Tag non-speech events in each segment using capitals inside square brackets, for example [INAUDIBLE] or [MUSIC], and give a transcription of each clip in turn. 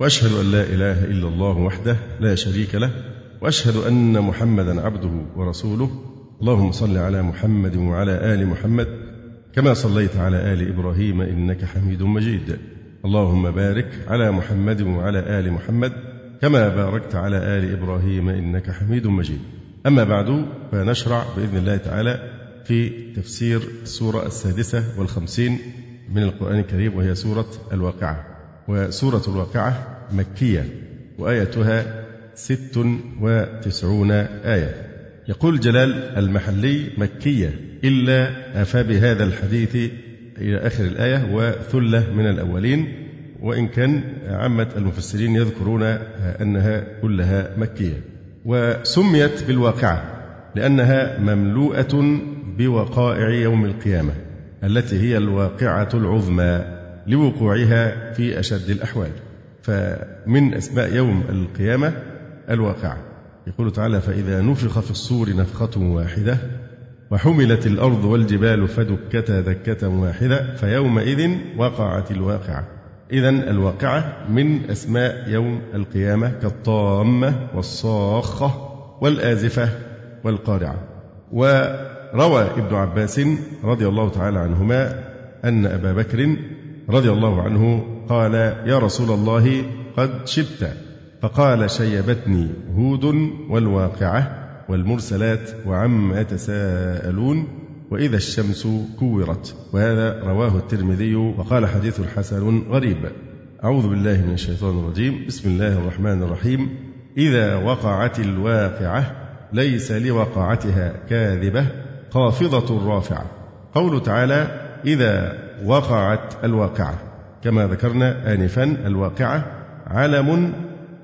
وأشهد أن لا إله إلا الله وحده لا شريك له وأشهد أن محمدا عبده ورسوله. اللهم صل على محمد وعلى آل محمد كما صليت على آل إبراهيم إنك حميد مجيد. اللهم بارك على محمد وعلى آل محمد كما باركت على آل إبراهيم إنك حميد مجيد. أما بعد فنشرع بإذن الله تعالى في تفسير السورة السادسة والخمسين من القرآن الكريم وهي سورة الواقعة. وسورة الواقعة مكية وآيتها ست وتسعون آية. يقول جلال المحلي مكية إلا أفى بهذا الحديث إلى آخر الآية وثلة من الأولين وإن كان عامة المفسرين يذكرون أنها كلها مكية. وسميت بالواقعة لأنها مملوءة بوقائع يوم القيامة التي هي الواقعة العظمى. لوقوعها في أشد الأحوال. فمن أسماء يوم القيامة الواقعة يقول تعالى فإذا نفخ في الصور نفخة واحدة وحملت الأرض والجبال فدكتا دكة واحدة فيومئذ وقعت الواقعة. إذا الواقعة من أسماء يوم القيامة كالطامة والصاخة والآزفة والقارعة. وروى ابن عباس رضي الله تعالى عنهما أن أبا بكر رضي الله عنه قال يا رسول الله قد شبت. فقال شيبتني هود والواقعة والمرسلات وعما يتساءلون وإذا الشمس كورت. وهذا رواه الترمذي وقال حديث حسن غريب. أعوذ بالله من الشيطان الرجيم. بسم الله الرحمن الرحيم. إذا وقعت الواقعة ليس لوقعتها كاذبة خافضة رافعة. قول تعالى إذا وقعت الواقعة. كما ذكرنا آنفا الواقعة علم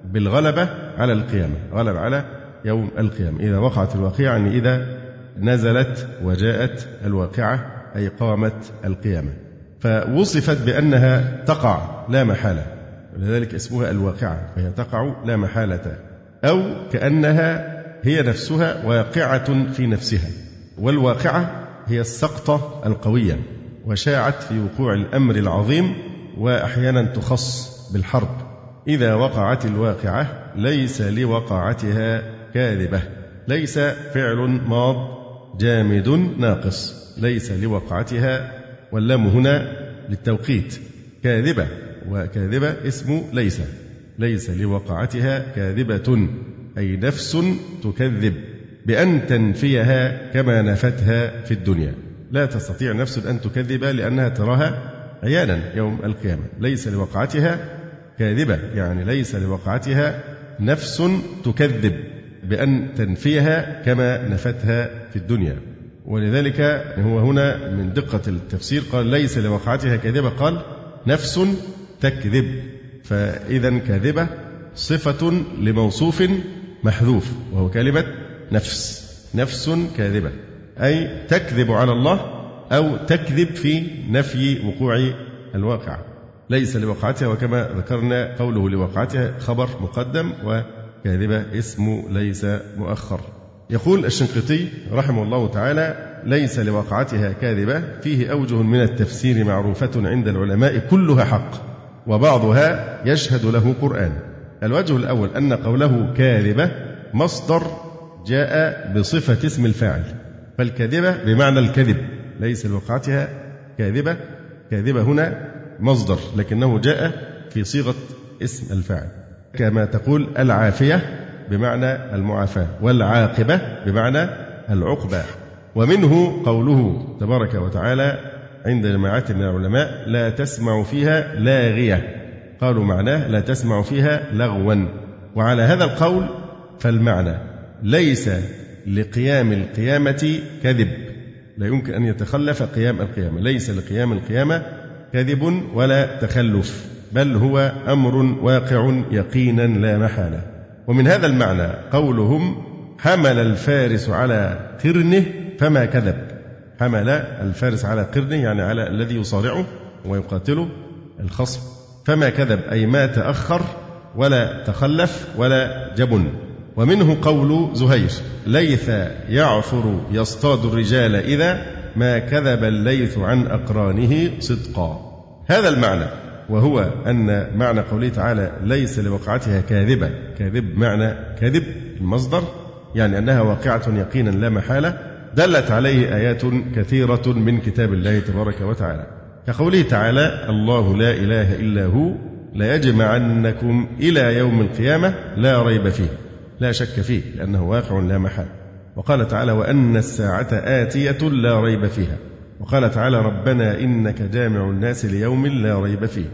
بالغلبة على القيامة. غلب على يوم القيامة. إذا وقعت الواقعة يعني إذا نزلت وجاءت الواقعة أي قامت القيامة. فوصفت بأنها تقع لا محالة. ولذلك اسمها الواقعة. فهي تقع لا محالة. أو كأنها هي نفسها واقعة في نفسها. والواقعة هي السقطة القوية. وشاعت في وقوع الأمر العظيم وأحيانا تخص بالحرب. إذا وقعت الواقعة ليس لوقعتها كاذبة. ليس فعل ماض جامد ناقص. ليس لوقعتها واللام هنا للتوقيت. كاذبة. وكاذبة اسم ليس. ليس لوقعتها كاذبة. أي نفس تكذب بأن تنفيها كما نفتها في الدنيا. لا تستطيع نفس أن تكذب لأنها تراها عيانا يوم القيامة. ليس لوقعتها كاذبة يعني ليس لوقعتها نفس تكذب بأن تنفيها كما نفتها في الدنيا. ولذلك هو هنا من دقة التفسير قال ليس لوقعتها كاذبة قال نفس تكذب. فإذا كاذبة صفة لموصوف محذوف وهو كلمة نفس. نفس كاذبة. أي تكذب على الله أو تكذب في نفي وقوع الواقع. ليس لوقعتها وكما ذكرنا قوله لوقعتها خبر مقدم وكاذبة اسم ليس مؤخر. يقول الشنقيطي رحمه الله تعالى ليس لوقعتها كاذبة فيه أوجه من التفسير معروفة عند العلماء كلها حق وبعضها يشهد له قرآن. الوجه الأول أن قوله كاذبة مصدر جاء بصفة اسم الفاعل. فالكاذبة بمعنى الكذب ليس لوقعتها كاذبة كاذبة هنا مصدر لكنه جاء في صيغة اسم الفاعل. كما تقول العافية بمعنى المعافاة والعاقبة بمعنى العقبة. ومنه قوله تبارك وتعالى عند جماعات من العلماء لا تسمع فيها لاغية. قالوا معناه لا تسمع فيها لغوا. وعلى هذا القول فالمعنى ليس لقيام القيامة كذب. لا يمكن أن يتخلف قيام القيامة. ليس لقيام القيامة كذب ولا تخلف بل هو أمر واقع يقينا لا محالة. ومن هذا المعنى قولهم حمل الفارس على قرنه فما كذب. حمل الفارس على قرنه يعني على الذي يصارعه ويقاتله الخصم. فما كذب أي ما تأخر ولا تخلف ولا جبن. ومنه قول زهير ليث يعثر يصطاد الرجال إذا ما كذب الليث عن أقرانه صدقا. هذا المعنى وهو أن معنى قوله تعالى ليس لوقعتها كاذبة. كاذب معنى كذب المصدر يعني أنها واقعة يقينا لا محالة دلت عليه آيات كثيرة من كتاب الله تبارك وتعالى. كقوله تعالى الله لا إله إلا هو ليجمعنكم إلى يوم القيامة لا ريب فيه. لا شك فيه لأنه واقع لا محال. وقال تعالى وأن الساعة آتية لا ريب فيها. وقال تعالى ربنا إنك جامع الناس ليوم لا ريب فيه.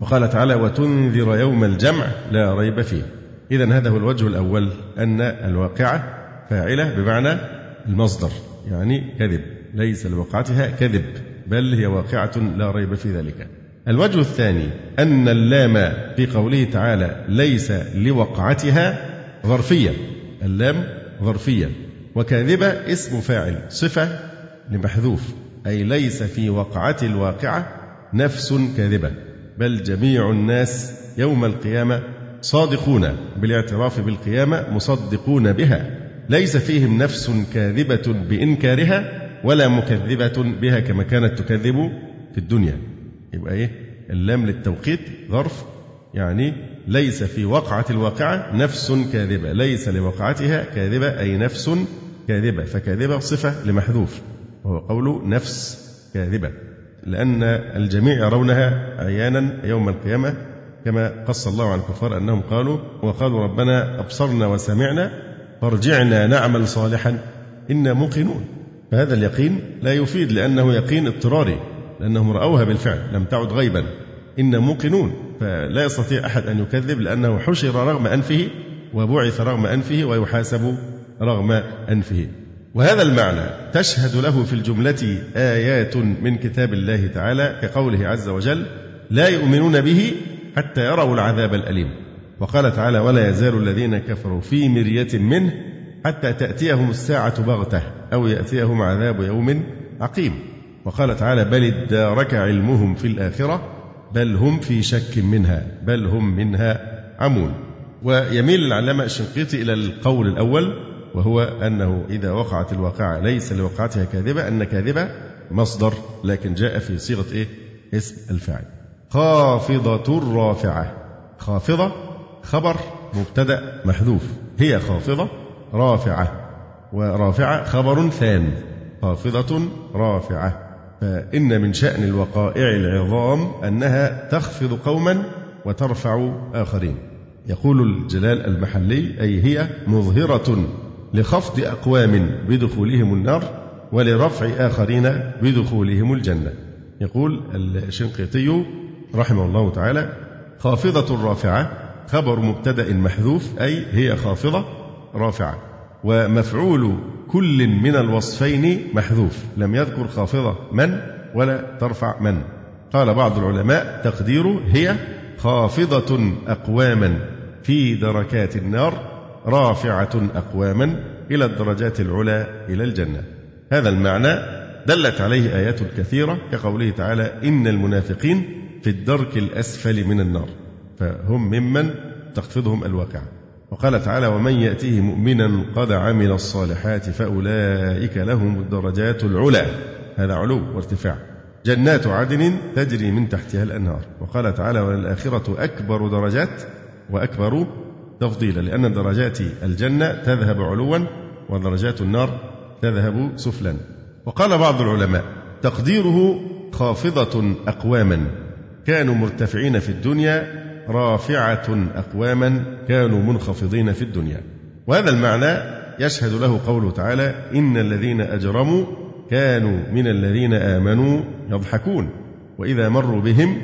وقال تعالى وتنذر يوم الجمع لا ريب فيه. إذا هذا هو الوجه الأول أن الواقعة فاعلة بمعنى المصدر يعني كذب. ليس لوقعتها كذب بل هي واقعة لا ريب في ذلك. الوجه الثاني أن اللام في قوله تعالى ليس لوقعتها ظرفية اللام ظرفية وكاذبة اسم فاعل. صفة لمحذوف. أي ليس في وقعة الواقعة نفس كاذبة. بل جميع الناس يوم القيامة صادقون بالاعتراف بالقيامة مصدقون بها. ليس فيهم نفس كاذبة بإنكارها ولا مكذبة بها كما كانت تكذب في الدنيا. يبقى إيه؟ اللام للتوقيت ظرف يعني ليس في وقعة الواقعة نفس كاذبة. ليس لوقعتها كاذبة أي نفس كاذبة. فكاذبة صفة لمحذوف وهو قول نفس كاذبة. لأن الجميع يرونها عيانا يوم القيامة كما قص الله عن الكفار أنهم قالوا وقالوا ربنا أبصرنا وسمعنا فارجعنا نعمل صالحا. إنا موقنون. فهذا اليقين لا يفيد لأنه يقين اضطراري لأنهم رأوها بالفعل لم تعد غيبا. إن موقنون. فلا يستطيع أحد أن يكذب لأنه حشر رغم أنفه وبعث رغم أنفه ويحاسب رغم أنفه. وهذا المعنى تشهد له في الجملة آيات من كتاب الله تعالى كقوله عز وجل لا يؤمنون به حتى يروا العذاب الأليم وقال تعالى ولا يزال الذين كفروا في مرية منه حتى تأتيهم الساعة بغتة أو يأتيهم عذاب يوم عقيم وقال تعالى بل ادارك علمهم في الآخرة بل هم في شك منها بل هم منها عمون. ويميل العلامة الشنقيطي إلى القول الأول وهو أنه إذا وقعت الواقعة ليس لوقعتها كاذبة أن كاذبة مصدر لكن جاء في صيغة إيه؟ اسم الفاعل. خافضة رافعة. خافضة خبر مبتدأ محذوف. هي خافضة رافعة. ورافعة خبر ثان. خافضة رافعة. فإن من شأن الوقائع العظام أنها تخفض قوما وترفع آخرين. يقول الجلال المحلي أي هي مظهرة لخفض أقوام بدخولهم النار ولرفع آخرين بدخولهم الجنة. يقول الشنقيطي رحمه الله تعالى خافضة رافعة خبر مبتدأ محذوف أي هي خافضة رافعة. ومفعول كل من الوصفين محذوف. لم يذكر خافضة من ولا ترفع من. قال بعض العلماء تقديره هي خافضة أقواما في دركات النار رافعة أقواما إلى الدرجات العلى إلى الجنة. هذا المعنى دلت عليه آيات كثيرة كقوله تعالى إن المنافقين في الدرك الأسفل من النار. فهم ممن تخفضهم الواقعة. وقال تعالى ومن يأتيه مؤمنا قد عمل الصالحات فأولئك لهم الدرجات العلى. هذا علو وارتفاع. جنات عدن تجري من تحتها الأنهار. وقال تعالى وللآخرة أكبر درجات وأكبر تفضيلا لأن درجات الجنة تذهب علوا ودرجات النار تذهب سفلا. وقال بعض العلماء تقديره خافضة أقواما. كانوا مرتفعين في الدنيا رافعة أقواما كانوا منخفضين في الدنيا. وهذا المعنى يشهد له قوله تعالى إن الذين أجرموا كانوا من الذين آمنوا يضحكون وإذا مروا بهم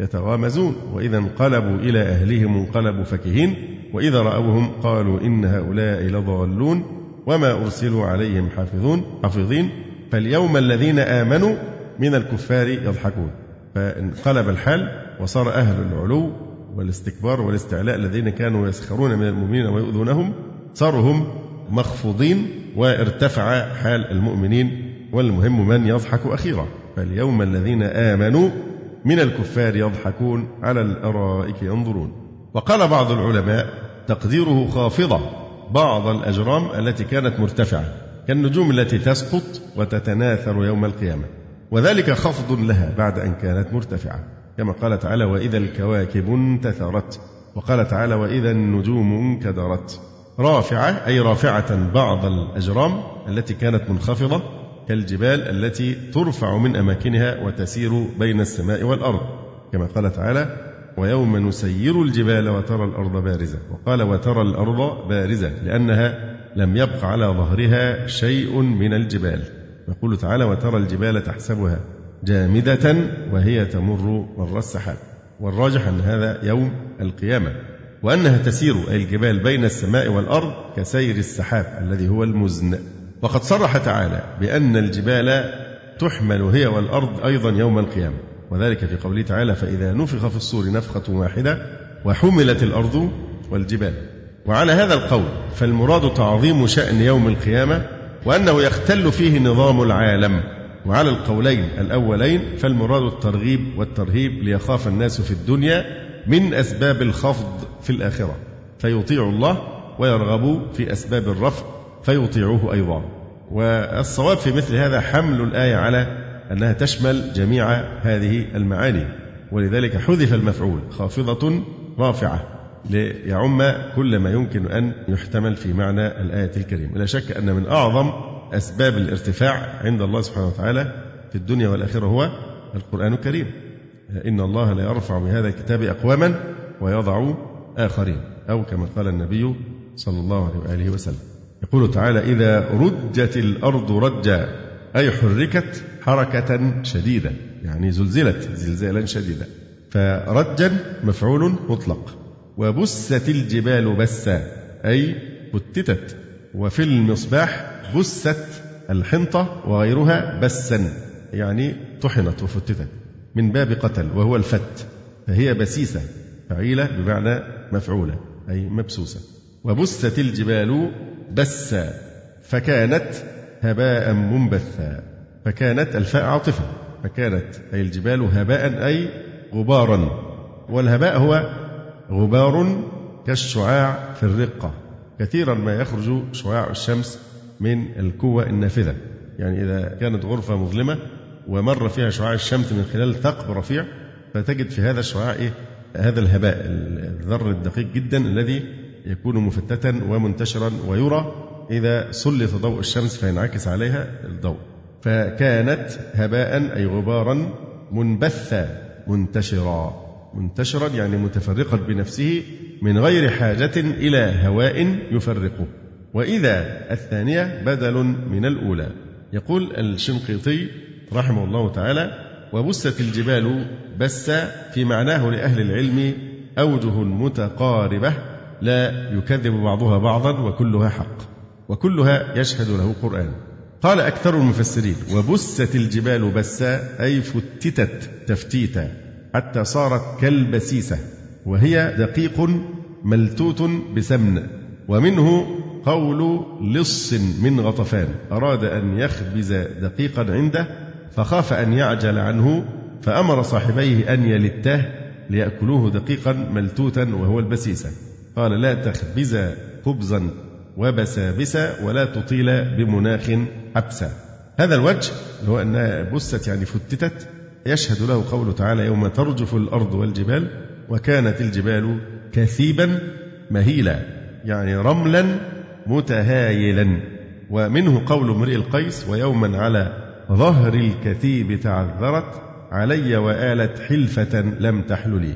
يتغامزون وإذا انقلبوا إلى أهلهم انقلبوا فكهين وإذا رأوهم قالوا إن هؤلاء لضالون وما أرسلوا عليهم حافظون حافظين. فاليوم الذين آمنوا من الكفار يضحكون. فانقلب الحال وصار أهل العلو والاستكبار والاستعلاء الذين كانوا يسخرون من المؤمنين ويؤذونهم صاروا هم مخفوضين وارتفع حال المؤمنين والمهم من يضحك أخيرا. فاليوم الذين آمنوا من الكفار يضحكون على الأرائك ينظرون. وقال بعض العلماء تقديره خافضة بعض الأجرام التي كانت مرتفعة كالنجوم التي تسقط وتتناثر يوم القيامة. وذلك خفض لها بعد أن كانت مرتفعة. كما قال تعالى وإذا الكواكب انتثرت. وقال تعالى وإذا النجوم انكدرت. رافعة أي رافعة بعض الأجرام التي كانت منخفضة كالجبال التي ترفع من أماكنها وتسير بين السماء والأرض. كما قال تعالى ويوم نسير الجبال وترى الأرض بارزة. وقال وترى الأرض بارزة لأنها لم يبق على ظهرها شيء من الجبال. يقول تعالى وترى الجبال تحسبها. جامدة وهي تمر مر السحاب. والراجح أن هذا يوم القيامة وأنها تسير أي الجبال بين السماء والأرض كسير السحاب الذي هو المزن. وقد صرح تعالى بأن الجبال تحمل هي والأرض أيضا يوم القيامة. وذلك في قوله تعالى فإذا نفخ في الصور نفخة واحدة وحملت الأرض والجبال. وعلى هذا القول فالمراد تعظيم شأن يوم القيامة وأنه يختل فيه نظام العالم. وعلى القولين الأولين فالمراد الترغيب والترهيب ليخاف الناس في الدنيا من أسباب الخفض في الآخرة. فيطيع الله ويرغبوا في أسباب الرفع فيطيعوه أيضا. والصواب في مثل هذا حمل الآية على أنها تشمل جميع هذه المعاني. ولذلك حذف المفعول خافضة رافعة ليعم كل ما يمكن أن يحتمل في معنى الآية الكريمة. لا شك أن من أعظم أسباب الارتفاع عند الله سبحانه وتعالى في الدنيا والآخرة هو القرآن الكريم. إن الله لا يرفع بهذا الكتاب أقواما ويضع آخرين أو كما قال النبي صلى الله عليه وآله وسلم. يقول تعالى إذا رجت الأرض رجا أي حركت حركة شديدة يعني زلزلت زلزالا شديدا. فرجا مفعول مطلق. وبست الجبال بسا أي فتتت وفي المصباح بست الحنطة وغيرها بسا يعني طحنت وفتتت من باب قتل وهو الفت فهي بسيسة فعيلة بمعنى مفعولة أي مبسوسة. وبست الجبال بسا فكانت هباء منبثا فكانت الفاء عاطفة فكانت أي الجبال هباء أي غبارا. والهباء هو غبار كالشعاع في الرقة. كثيرا ما يخرج شعاع الشمس من الكوة النافذة. يعني إذا كانت غرفة مظلمة ومر فيها شعاع الشمس من خلال ثقب رفيع فتجد في هذا الشعاع إيه؟ هذا الهباء الذر الدقيق جدا الذي يكون مفتتا ومنتشرا ويرى. إذا سلط ضوء الشمس فينعكس عليها الضوء. فكانت هباء أي غبارا منبثا منتشرا. منتشرا يعني متفرقا بنفسه من غير حاجة إلى هواء يفرقه وإذا الثانية بدل من الأولى. يقول الشنقيطي رحمه الله تعالى وبست الجبال بس في معناه لأهل العلم أوجه متقاربة لا يكذب بعضها بعضا وكلها حق وكلها يشهد له قرآن. قال أكثر المفسرين وبست الجبال بسا أي فتتت تفتيتا حتى صارت كالبسيسة وهي دقيق ملتوت بسمن ومنه قول لص من غطفان. أراد أن يخبز دقيقا عنده فخاف أن يعجل عنه فأمر صاحبيه أن يلتاه ليأكلوه دقيقا ملتوتا وهو البسيسة قال لا تخبز خبزا وبسابسا ولا تطيل بمناخ حبسا هذا الوجه اللي هو أنها بست يعني فتتت يشهد له قوله تعالى يوم ترجف الأرض والجبال وكانت الجبال كثيبا مهيلا يعني رملا متهايلا. ومنه قول امرئ القيس ويوما على ظهر الكثيب تعذرت علي وآلت حلفة لم تحللي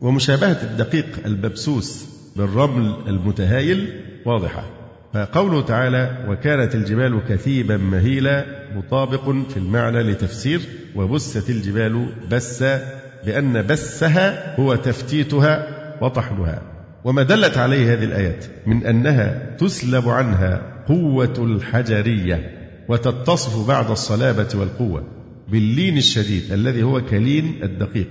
ومشابهة الدقيق الببسوس بالرمل المتهايل واضحة. فقوله تعالى وكانت الجبال كثيبا مهيلا مطابق في المعنى لتفسير وبست الجبال بسا بأن بسها هو تفتيتها وطحنها. وما دلت عليه هذه الآيات من أنها تسلب عنها قوة الحجرية وتتصف بعد الصلابة والقوة باللين الشديد الذي هو كلين الدقيق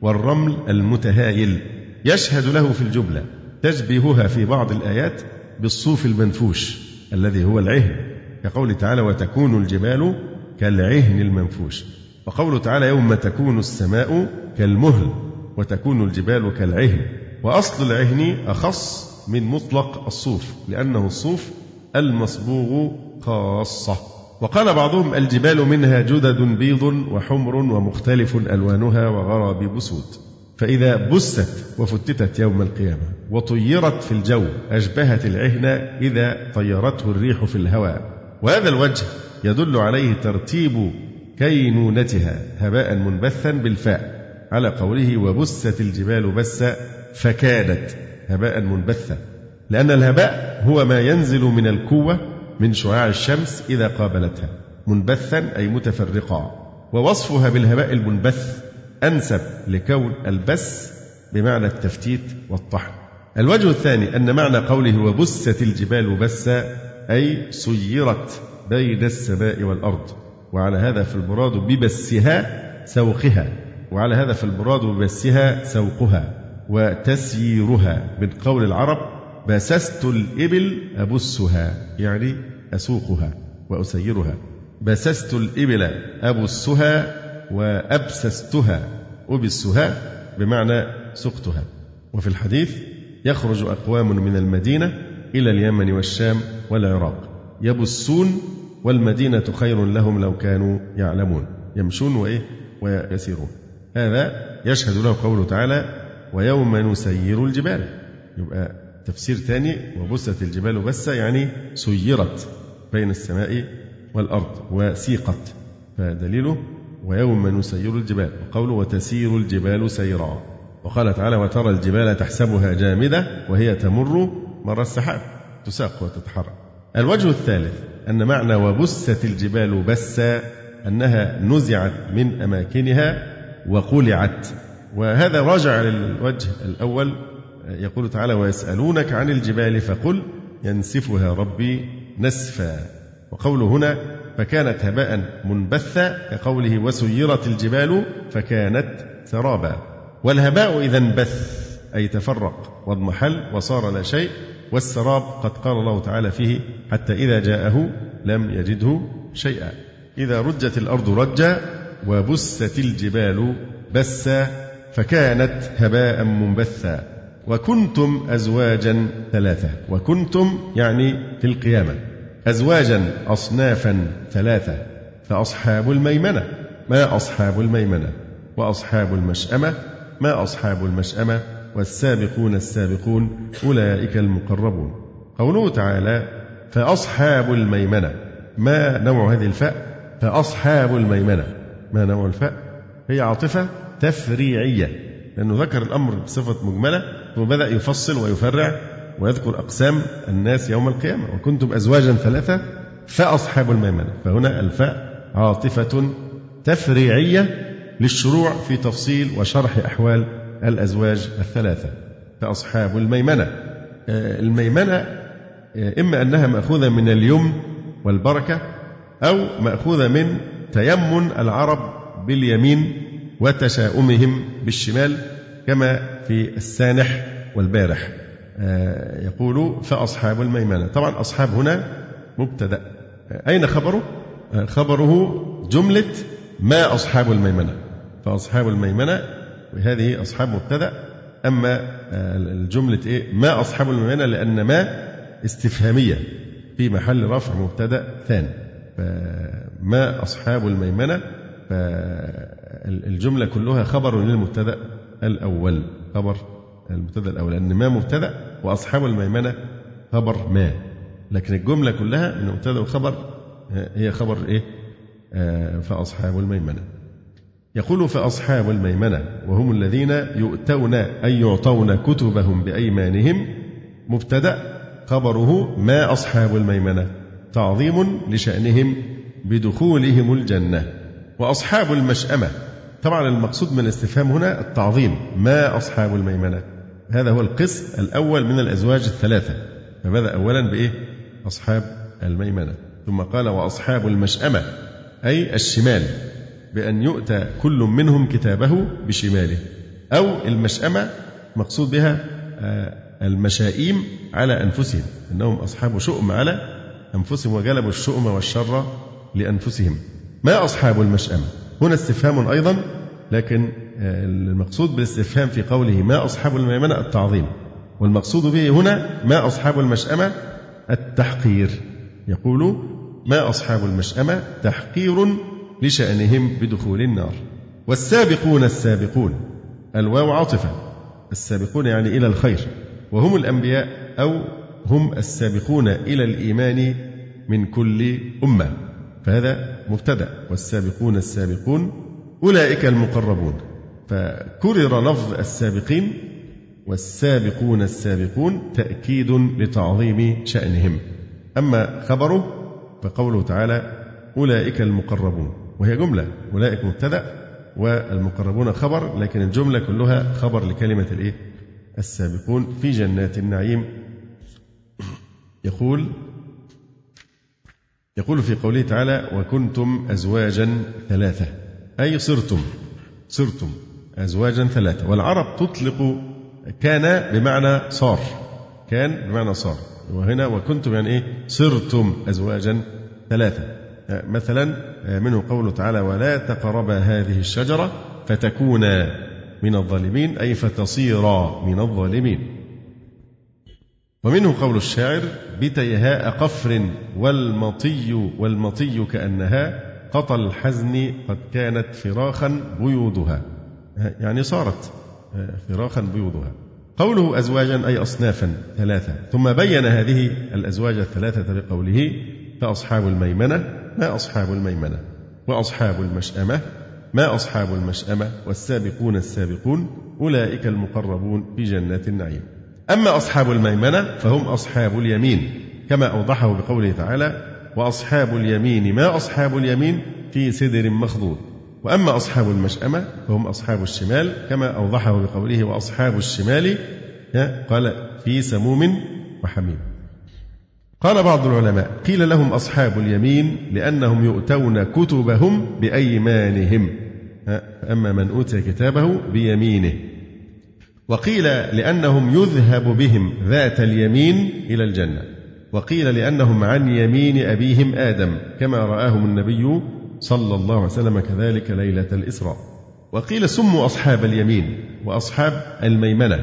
والرمل المتهايل يشهد له في الجملة تشبيهها في بعض الآيات بالصوف المنفوش الذي هو العهن كقوله تعالى وتكون الجبال كالعهن المنفوش وقوله تعالى يوم تكون السماء كالمهل وتكون الجبال كالعهن وأصل العهن أخص من مطلق الصوف لأنه الصوف المصبوغ خاصة. وقال بعضهم الجبال منها جدد بيض وحمر ومختلف ألوانها وغرابيب سود فإذا بست وفتتت يوم القيامة وطيرت في الجو أشبهت العهن إذا طيرته الريح في الهواء. وهذا الوجه يدل عليه ترتيب كينونتها هباء منبثا بالفاء. على قوله وبست الجبال بسا فكادت هباء منبثا لأن الهباء هو ما ينزل من الكوة من شعاع الشمس إذا قابلتها منبثا أي متفرقا. ووصفها بالهباء المنبث أنسب لكون البس بمعنى التفتيت والطحن. الوجه الثاني أن معنى قوله وبست الجبال بسا أي سيرت بين السماء والأرض. وعلى هذا فالمراد ببسها سوقها. وعلى هذا فالمراد ببسها سوقها. وتسييرها من قول العرب بسست الإبل أبسها. يعني أسوقها وأسيرها. بسست الإبل أبسها وأبسستها. أبسها بمعنى سقتها. وفي الحديث يخرج أقوام من المدينة إلى اليمن والشام والعراق. يبسون والمدينة خير لهم لو كانوا يعلمون. يمشون وإيه؟ ويسيرون. هذا يشهد له قوله تعالى ويوم نسير الجبال. يبقى تفسير ثاني وبست الجبال بسة يعني سيرت بين السماء والأرض وسيقت. فدليله ويوم نسير الجبال وقوله وتسير الجبال سيرا. وقال تعالى وترى الجبال تحسبها جامدة وهي تمر مر السحاب تساق وتتحرك. الوجه الثالث أن معنى وبست الجبال بسا أنها نزعت من أماكنها وقلعت وهذا راجع للوجه الأول يقول تعالى ويسألونك عن الجبال فقل ينسفها ربي نسفا. وقوله هنا فكانت هباء منبثا كقوله وسيرت الجبال فكانت سرابا. والهباء إذا انبث أي تفرق واضمحل وصار لا شيء والسراب قد قال الله تعالى فيه حتى إذا جاءه لم يجده شيئا. إذا رجت الأرض رجا وبست الجبال بسا فكانت هباء منبثا. وكنتم أزواجا ثلاثة. وكنتم يعني في القيامة. أزواجا أصنافا ثلاثة. فأصحاب الميمنة. ما أصحاب الميمنة؟ وأصحاب المشأمة. ما أصحاب المشأمة؟ والسابقون السابقون أولئك المقربون. قوله تعالى فأصحاب الميمنة. ما نوع هذه الفاء؟ فأصحاب الميمنة. ما نوع الفاء؟ هي عاطفة؟ تفريعية لأنه ذكر الأمر بصفة مجملة وبدأ يفصل ويفرع ويذكر أقسام الناس يوم القيامة. وكنتم أزواجا ثلاثة فأصحاب الميمنة. فهنا الفاء عاطفة تفريعية للشروع في تفصيل وشرح أحوال الأزواج الثلاثة. فأصحاب الميمنة. آه، الميمنة آه، إما أنها مأخوذة من اليمن والبركة أو مأخوذة من تيمن العرب باليمين وتشاؤمهم بالشمال كما في السانح والبارح. آه، يقول فأصحاب الميمنة. طبعا أصحاب هنا مبتدأ. أين خبره؟ خبره جملة ما أصحاب الميمنة. فأصحاب الميمنة وهذه أصحاب مبتدأ. أما آه، الجملة إيه؟ ما أصحاب الميمنة لأن ما استفهامية في محل رفع مبتدأ ثاني. فما أصحاب الميمنة؟ فالجملة كلها خبر للمبتدأ الأول. خبر المبتدأ الأول. لأن ما مبتدأ وأصحاب الميمنة خبر ما. لكن الجملة كلها من مبتدأ وخبر هي خبر إيه؟ آه، فأصحاب الميمنة. يقول فأصحاب الميمنة وهم الذين يؤتون أي يعطون كتبهم بأيمانهم مبتدأ خبره ما أصحاب الميمنة. تعظيم لشأنهم بدخولهم الجنة. وأصحاب المشأمة طبعا المقصود من الاستفهام هنا التعظيم ما أصحاب الميمنة؟ هذا هو القسم الأول من الأزواج الثلاثة. فبدأ أولا بإيه؟ أصحاب الميمنة. ثم قال وأصحاب المشأمة أي الشمال بأن يؤتى كل منهم كتابه بشماله. أو المشأمة مقصود بها آه، المشائيم على أنفسهم إنهم أصحاب شؤم على أنفسهم وجلبوا الشؤم والشر لأنفسهم. ما أصحاب المشأمة؟ هنا استفهام أيضا لكن آه، المقصود بالاستفهام في قوله ما أصحاب الميمنة التعظيم والمقصود به هنا ما أصحاب المشأمة التحقير. يقول ما أصحاب المشأمة تحقير لشأنهم بدخول النار. والسابقون السابقون الواو عاطفة السابقون يعني إلى الخير وهم الأنبياء أو هم السابقون إلى الإيمان من كل أمة. فهذا مبتدأ. والسابقون السابقون أولئك المقربون. فكرر لفظ السابقين والسابقون السابقون تأكيد لتعظيم شأنهم. أما خبره فقوله تعالى أولئك المقربون وهي جملة أولئك مبتدأ والمقربون خبر لكن الجملة كلها خبر لكلمة الإيه؟ السابقون في جنات النعيم. يقول يقول في قوله تعالى وكنتم أزواجا ثلاثة أي صرتم صرتم أزواجا ثلاثة. والعرب تطلق كان بمعنى صار كان بمعنى صار. وهنا وكنتم يعني إيه؟ صرتم أزواجا ثلاثة. مثلا منه قوله تعالى ولا تقربا هذه الشجرة فتكونا من الظالمين أي فتصيرا من الظالمين. ومنه قول الشاعر بتيهاء قفر والمطي والمطي كأنها قطى الحزن قد كانت فراخا بيوضها. يعني صارت فراخا بيوضها. قوله أزواجا أي أصنافا ثلاثة. ثم بين هذه الأزواج الثلاثة بقوله فأصحاب الميمنة ما أصحاب الميمنة؟ وأصحاب المشأمة ما أصحاب المشأمة؟ والسابقون السابقون أولئك المقربون في جنات النعيم. أما أصحاب الميمنة فهم أصحاب اليمين كما أوضحه بقوله تعالى وأصحاب اليمين ما أصحاب اليمين؟ في سدر مخضود. وأما أصحاب المشأمة فهم أصحاب الشمال كما أوضحه بقوله وأصحاب الشمال قال في سموم وحميم. قال بعض العلماء قيل لهم أصحاب اليمين لأنهم يؤتون كتبهم بأيمانهم أما من أوتي كتابه بيمينه. وقيل لأنهم يذهب بهم ذات اليمين إلى الجنة. وقيل لأنهم عن يمين أبيهم آدم كما رآهم النبي صلى الله عليه وسلم كذلك ليلة الإسراء. وقيل سموا أصحاب اليمين وأصحاب الميمنة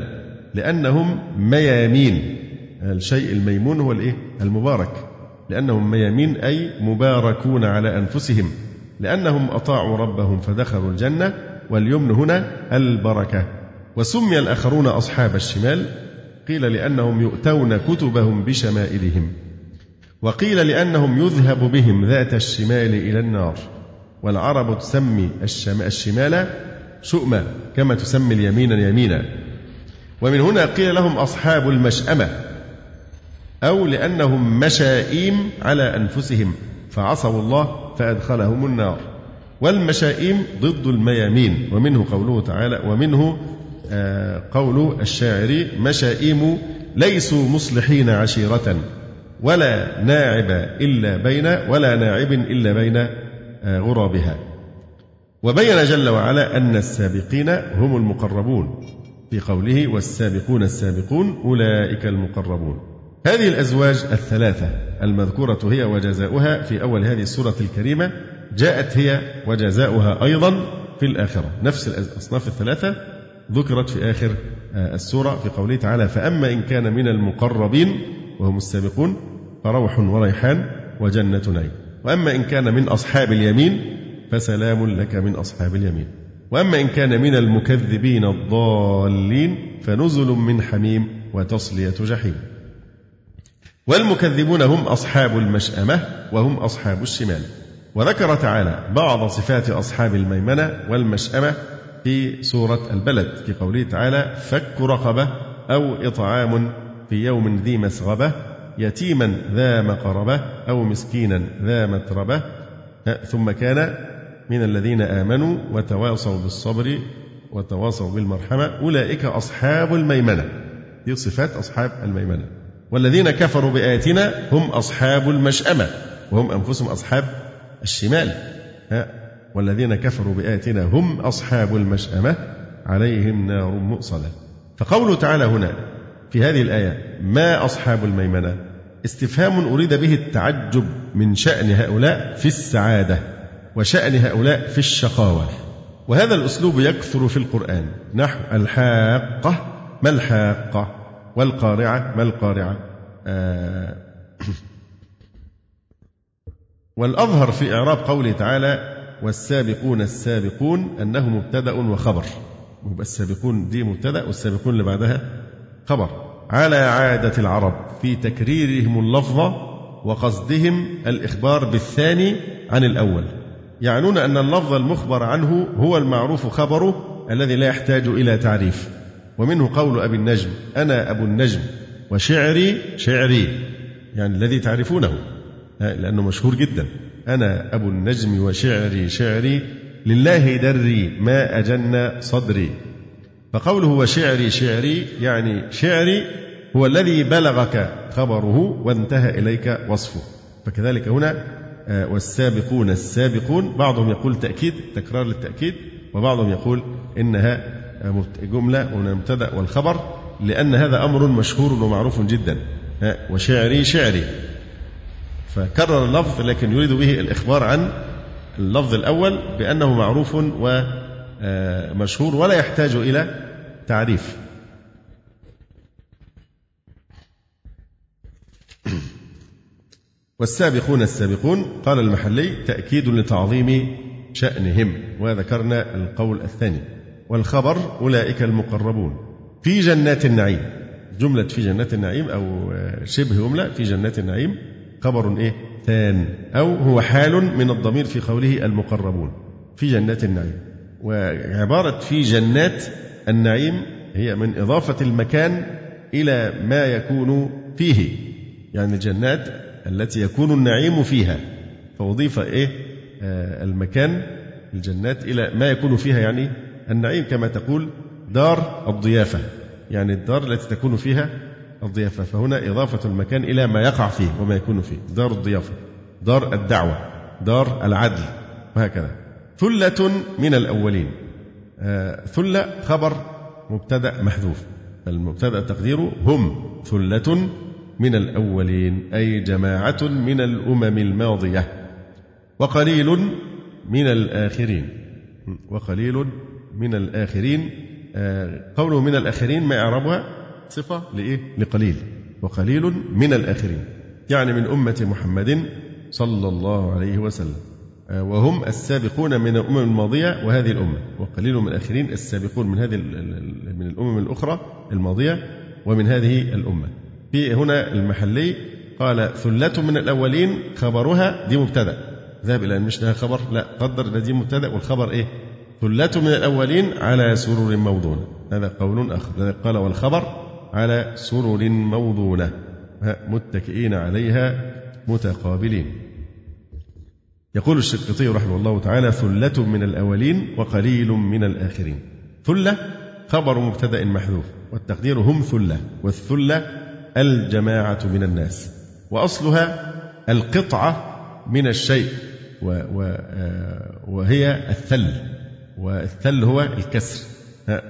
لأنهم ميامين. الشيء الميمون هو الإيه؟ المبارك. لأنهم ميامين أي مباركون على أنفسهم. لأنهم أطاعوا ربهم فدخلوا الجنة واليمن هنا البركة. وسمي الآخرون أصحاب الشمال قيل لأنهم يؤتون كتبهم بشمائلهم وقيل لأنهم يذهب بهم ذات الشمال إلى النار. والعرب تسمي الشمال شؤما كما تسمي اليمين يمينا ومن هنا قيل لهم أصحاب المشأمة أو لأنهم مشائيم على أنفسهم فعصوا الله فأدخلهم النار. والمشائيم ضد الميامين ومنه قوله تعالى ومنه قول الشاعر مشائيم ليسوا مصلحين عشيرة ولا ناعب إلا بين ولا ناعب إلا بين آه، غرابها. وبين جل وعلا أن السابقين هم المقربون في قوله والسابقون السابقون أولئك المقربون. هذه الأزواج الثلاثة المذكورة هي وجزاؤها في أول هذه السورة الكريمة جاءت هي وجزاؤها أيضا في الآخرة. نفس الأصناف الثلاثة ذكرت في آخر آه، السورة في قوله تعالى فأما إن كان من المقربين وهم السابقون فروح وريحان وجنة نعيم. وأما إن كان من أصحاب اليمين فسلام لك من أصحاب اليمين. وأما إن كان من المكذبين الضالين فنزل من حميم وتصلية جحيم. والمكذبون هم أصحاب المشأمة وهم أصحاب الشمال. وذكر تعالى بعض صفات أصحاب الميمنة والمشأمة في سورة البلد في قوله تعالى فك رقبة أو إطعام في يوم ذي مسغبة يتيما ذا مقربة أو مسكينا ذا متربة. ثم كان من الذين آمنوا وتواصوا بالصبر وتواصوا بالمرحمة أولئك أصحاب الميمنة. دي صفات أصحاب الميمنة. والذين كفروا بآياتنا هم أصحاب المشأمة وهم أنفسهم أصحاب الشمال. والذين كفروا بآياتنا هم أصحاب المشأمة عليهم نار مؤصدة. فقوله تعالى هنا في هذه الآية ما أصحاب الميمنة؟ استفهام أريد به التعجب من شأن هؤلاء في السعادة وشأن هؤلاء في الشقاوة. وهذا الأسلوب يكثر في القرآن. نحو الحاقة ما الحاقة؟ والقارعة ما القارعة؟ آه [CLEARS THROAT] والأظهر في إعراب قوله تعالى والسابقون السابقون أنه مبتدأ وخبر. يبقى السابقون دي مبتدأ والسابقون اللي بعدها خبر. على عادة العرب في تكريرهم اللفظ وقصدهم الإخبار بالثاني عن الأول. يعنون أن اللفظ المخبر عنه هو المعروف خبره الذي لا يحتاج إلى تعريف. ومنه قول أبي النجم أنا أبو النجم وشعري شعري يعني الذي تعرفونه لأنه مشهور جدا. أنا أبو النجم وشعري شعري لله دري ما أجن صدري. فقوله وشعري شعري يعني شعري هو الذي بلغك خبره وانتهى إليك وصفه. فكذلك هنا آه، والسابقون السابقون بعضهم يقول تأكيد تكرار للتأكيد وبعضهم يقول إنها آه، جملة ومن المبتدأ والخبر لأن هذا أمر مشهور ومعروف جدا. وشعري شعري. فكرر اللفظ لكن يريد به الإخبار عن اللفظ الأول بأنه معروف ومشهور ولا يحتاج إلى تعريف. [CLEARS THROAT] والسابقون السابقون قال المحلي تأكيد لتعظيم شأنهم وذكرنا القول الثاني. والخبر أولئك المقربون. في جنات النعيم جملة في جنات النعيم أو شبه جملة في جنات النعيم. خبر إيه؟ ثان. أو هو حال من الضمير في قوله المقربون في جنات النعيم. وعبارة في جنات النعيم هي من إضافة المكان إلى ما يكون فيه. يعني الجنات التي يكون النعيم فيها. فأضيف إيه؟ آه المكان الجنات إلى ما يكون فيها. يعني النعيم كما تقول دار الضيافة. يعني الدار التي تكون فيها الضيافة. فهنا إضافة المكان إلى ما يقع فيه وما يكون فيه. دار الضيافة. دار الدعوة. دار العدل. وهكذا. ثلة من الأولين. آه ثلة خبر مبتدأ محذوف. المبتدأ تقديره هم ثلة من الأولين أي جماعة من الأمم الماضية. وقليل من الآخرين. وقليل من الآخرين. آه قوله من الآخرين ما إعرابها؟ صفة لإيه؟ لقليل. وقليل من الآخرين. يعني من أمة محمد صلى الله عليه وسلم. آه، وهم السابقون من الأمم الماضية وهذه الأمة. وقليل من الآخرين السابقون من هذه من الأمم الأخرى الماضية ومن هذه الأمة. في هنا المحلي قال ثلة من الأولين خبرها دي مبتدأ. ذهب إلى أن مش لها خبر. لا قدر أن دي مبتدأ والخبر إيه؟ ثلة من الأولين على سرور موضونة. هذا قول آخر. قال والخبر على سرر موضونة متكئين عليها متقابلين. يقول الشقطي رحمه الله تعالى ثلة من الأولين وقليل من الآخرين. ثلة خبر مبتدأ محذوف والتقدير هم ثلة والثلة الجماعة من الناس وأصلها القطعة من الشيء آه، وهي الثل والثل هو الكسر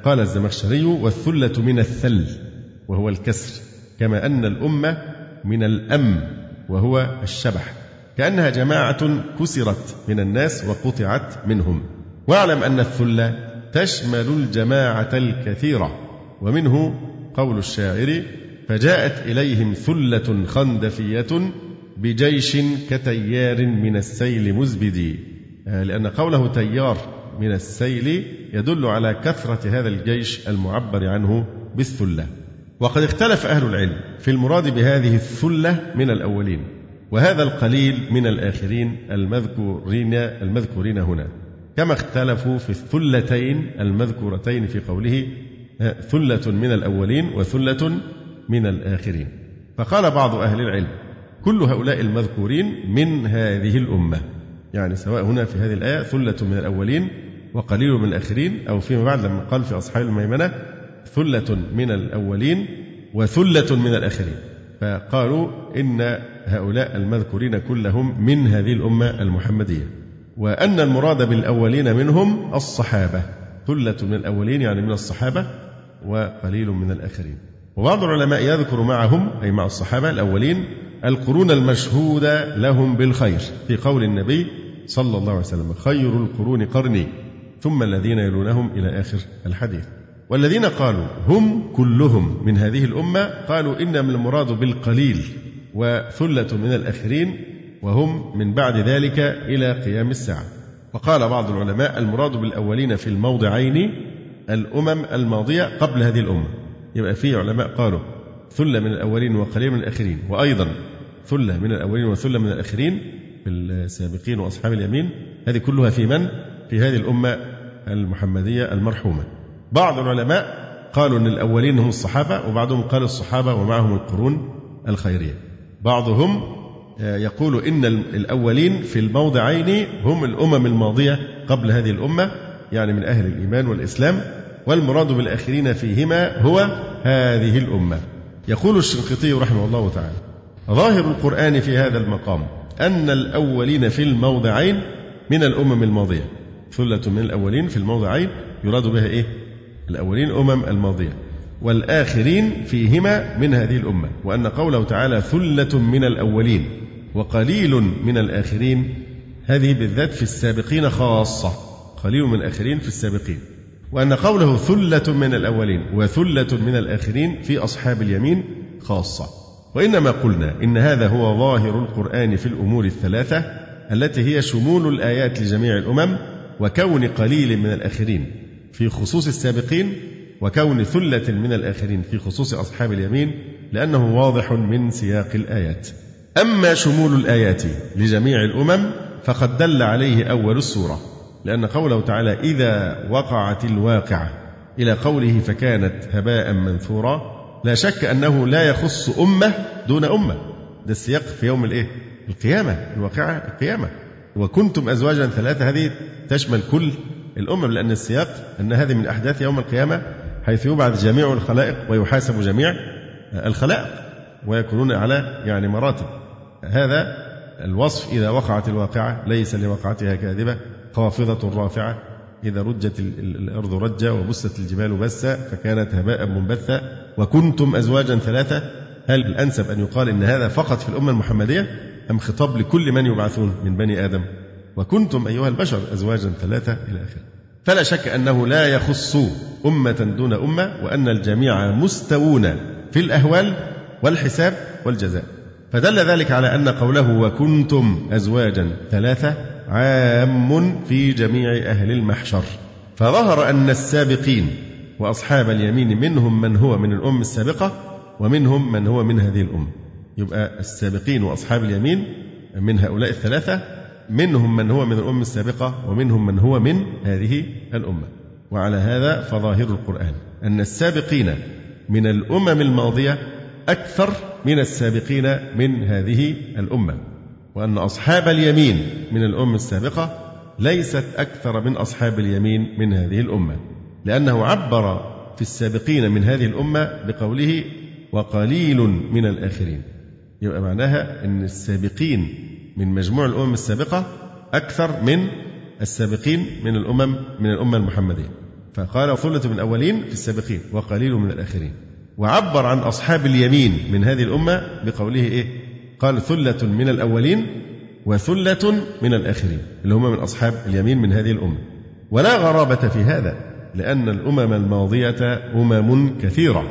قال الزمخشري والثلة من الثل. وهو الكسر كما أن الأمة من الأم وهو الشبح. كأنها جماعة كسرت من الناس وقطعت منهم. واعلم أن الثلة تشمل الجماعة الكثيرة ومنه قول الشاعر فجاءت إليهم ثلة خندفية بجيش كتيار من السيل مزبدي آه، لأن قوله تيار من السيل يدل على كثرة هذا الجيش المعبر عنه بالثلة. وقد اختلف أهل العلم في المراد بهذه الثلة من الأولين وهذا القليل من الآخرين المذكورين المذكورين هنا. كما اختلفوا في الثلتين المذكورتين في قوله ثلة من الأولين وثلة من الآخرين. فقال بعض أهل العلم كل هؤلاء المذكورين من هذه الأمة. يعني سواء هنا في هذه الآية ثلة من الأولين وقليل من الآخرين أو فيما بعد لما قال في أصحاب الميمنة ثلة من الأولين وثلة من الآخرين. فقالوا إن هؤلاء المذكورين كلهم من هذه الأمة المحمدية وأن المراد بالأولين منهم الصحابة. ثلة من الأولين يعني من الصحابة وقليل من الآخرين. وبعض العلماء يذكر معهم أي مع الصحابة الأولين القرون المشهودة لهم بالخير في قول النبي صلى الله عليه وسلم خير القرون قرني ثم الذين يلونهم إلى آخر الحديث. والذين قالوا هم كلهم من هذه الأمة قالوا إنما المراد بالقليل وثلة من الآخرين وهم من بعد ذلك إلى قيام الساعة. وقال بعض العلماء المراد بالأولين في الموضعين الأمم الماضية قبل هذه الأمة. يبقى في علماء قالوا ثلة من الأولين وقليل من الآخرين وأيضا ثلة من الأولين وثلة من الآخرين في السابقين وأصحاب اليمين. هذه كلها في من؟ في هذه الأمة المحمدية المرحومة. بعض العلماء قالوا أن الأولين هم الصحابة وبعضهم قال الصحابة ومعهم القرون الخيرية. بعضهم آه، يقول إن الأولين في الموضعين هم الأمم الماضية قبل هذه الأمة يعني من أهل الإيمان والإسلام والمراد بالآخرين فيهما هو هذه الأمة. يقول الشنقيطي رحمه الله تعالى ظاهر القرآن في هذا المقام أن الأولين في الموضعين من الأمم الماضية. ثلة من الأولين في الموضعين يراد بها إيه؟ الأولين أمم الماضية والآخرين فيهما من هذه الأمة وأن قوله تعالى ثلة من الأولين وقليل من الآخرين هذه بالذات في السابقين خاصة قليل من الآخرين في السابقين وأن قوله ثلة من الأولين وثلة من الآخرين في أصحاب اليمين خاصة. وإنما قلنا إن هذا هو ظاهر القرآن في الأمور الثلاثة التي هي شمول الآيات لجميع الأمم وكون قليل من الآخرين. في خصوص السابقين وكون ثلة من الآخرين في خصوص أصحاب اليمين لأنه واضح من سياق الآيات. أما شمول الآيات لجميع الأمم فقد دل عليه أول السورة لأن قوله تعالى إذا وقعت الواقعة إلى قوله فكانت هباء منثورا لا شك أنه لا يخص أمة دون أمة. ده السياق في يوم الإيه؟ القيامة الواقعة القيامة. وكنتم أزواجا ثلاثة هذه تشمل كل الأمم لأن السياق أن هذه من أحداث يوم القيامة حيث يبعث جميع الخلائق ويحاسب جميع الخلائق ويكونون على يعني مراتب. هذا الوصف إذا وقعت الواقعة ليس لوقعتها كاذبة خافضة رافعة. إذا رجت الأرض رجا وبست الجبال بسا فكانت هباء منبثا. وكنتم أزواجا ثلاثة هل الأنسب أن يقال إن هذا فقط في الأمة المحمدية أم خطاب لكل من يبعثون من بني آدم؟ وكنتم أيها البشر أزواجا ثلاثة إلى آخره فلا شك أنه لا يخص أمة دون أمة وأن الجميع مستوون في الأهوال والحساب والجزاء. فدل ذلك على أن قوله وكنتم أزواجا ثلاثة عام في جميع أهل المحشر. فظهر أن السابقين وأصحاب اليمين منهم من هو من الأم السابقة ومنهم من هو من هذه الأم. يبقى السابقين وأصحاب اليمين من هؤلاء الثلاثة منهم من هو من الأم السابقة ومنهم من هو من هذه الأمة. وعلى هذا فظاهر القرآن أن السابقين من الأمم الماضية أكثر من السابقين من هذه الأمة وأن أصحاب اليمين من الأمة السابقة ليست أكثر من أصحاب اليمين من هذه الأمة لأنه عبر في السابقين من هذه الأمة بقوله وقليل من الآخرين. يبقى معناها أن السابقين من مجموع الأمم السابقة أكثر من السابقين من الأمم من الأمة المحمدية. فقال ثلة من الأولين في السابقين وقليل من الآخرين. وعبر عن أصحاب اليمين من هذه الأمة بقوله إيه؟ قال ثلة من الأولين وثلة من الآخرين اللي هم من أصحاب اليمين من هذه الأمة. ولا غرابة في هذا لأن الأمم الماضية أمم كثيرة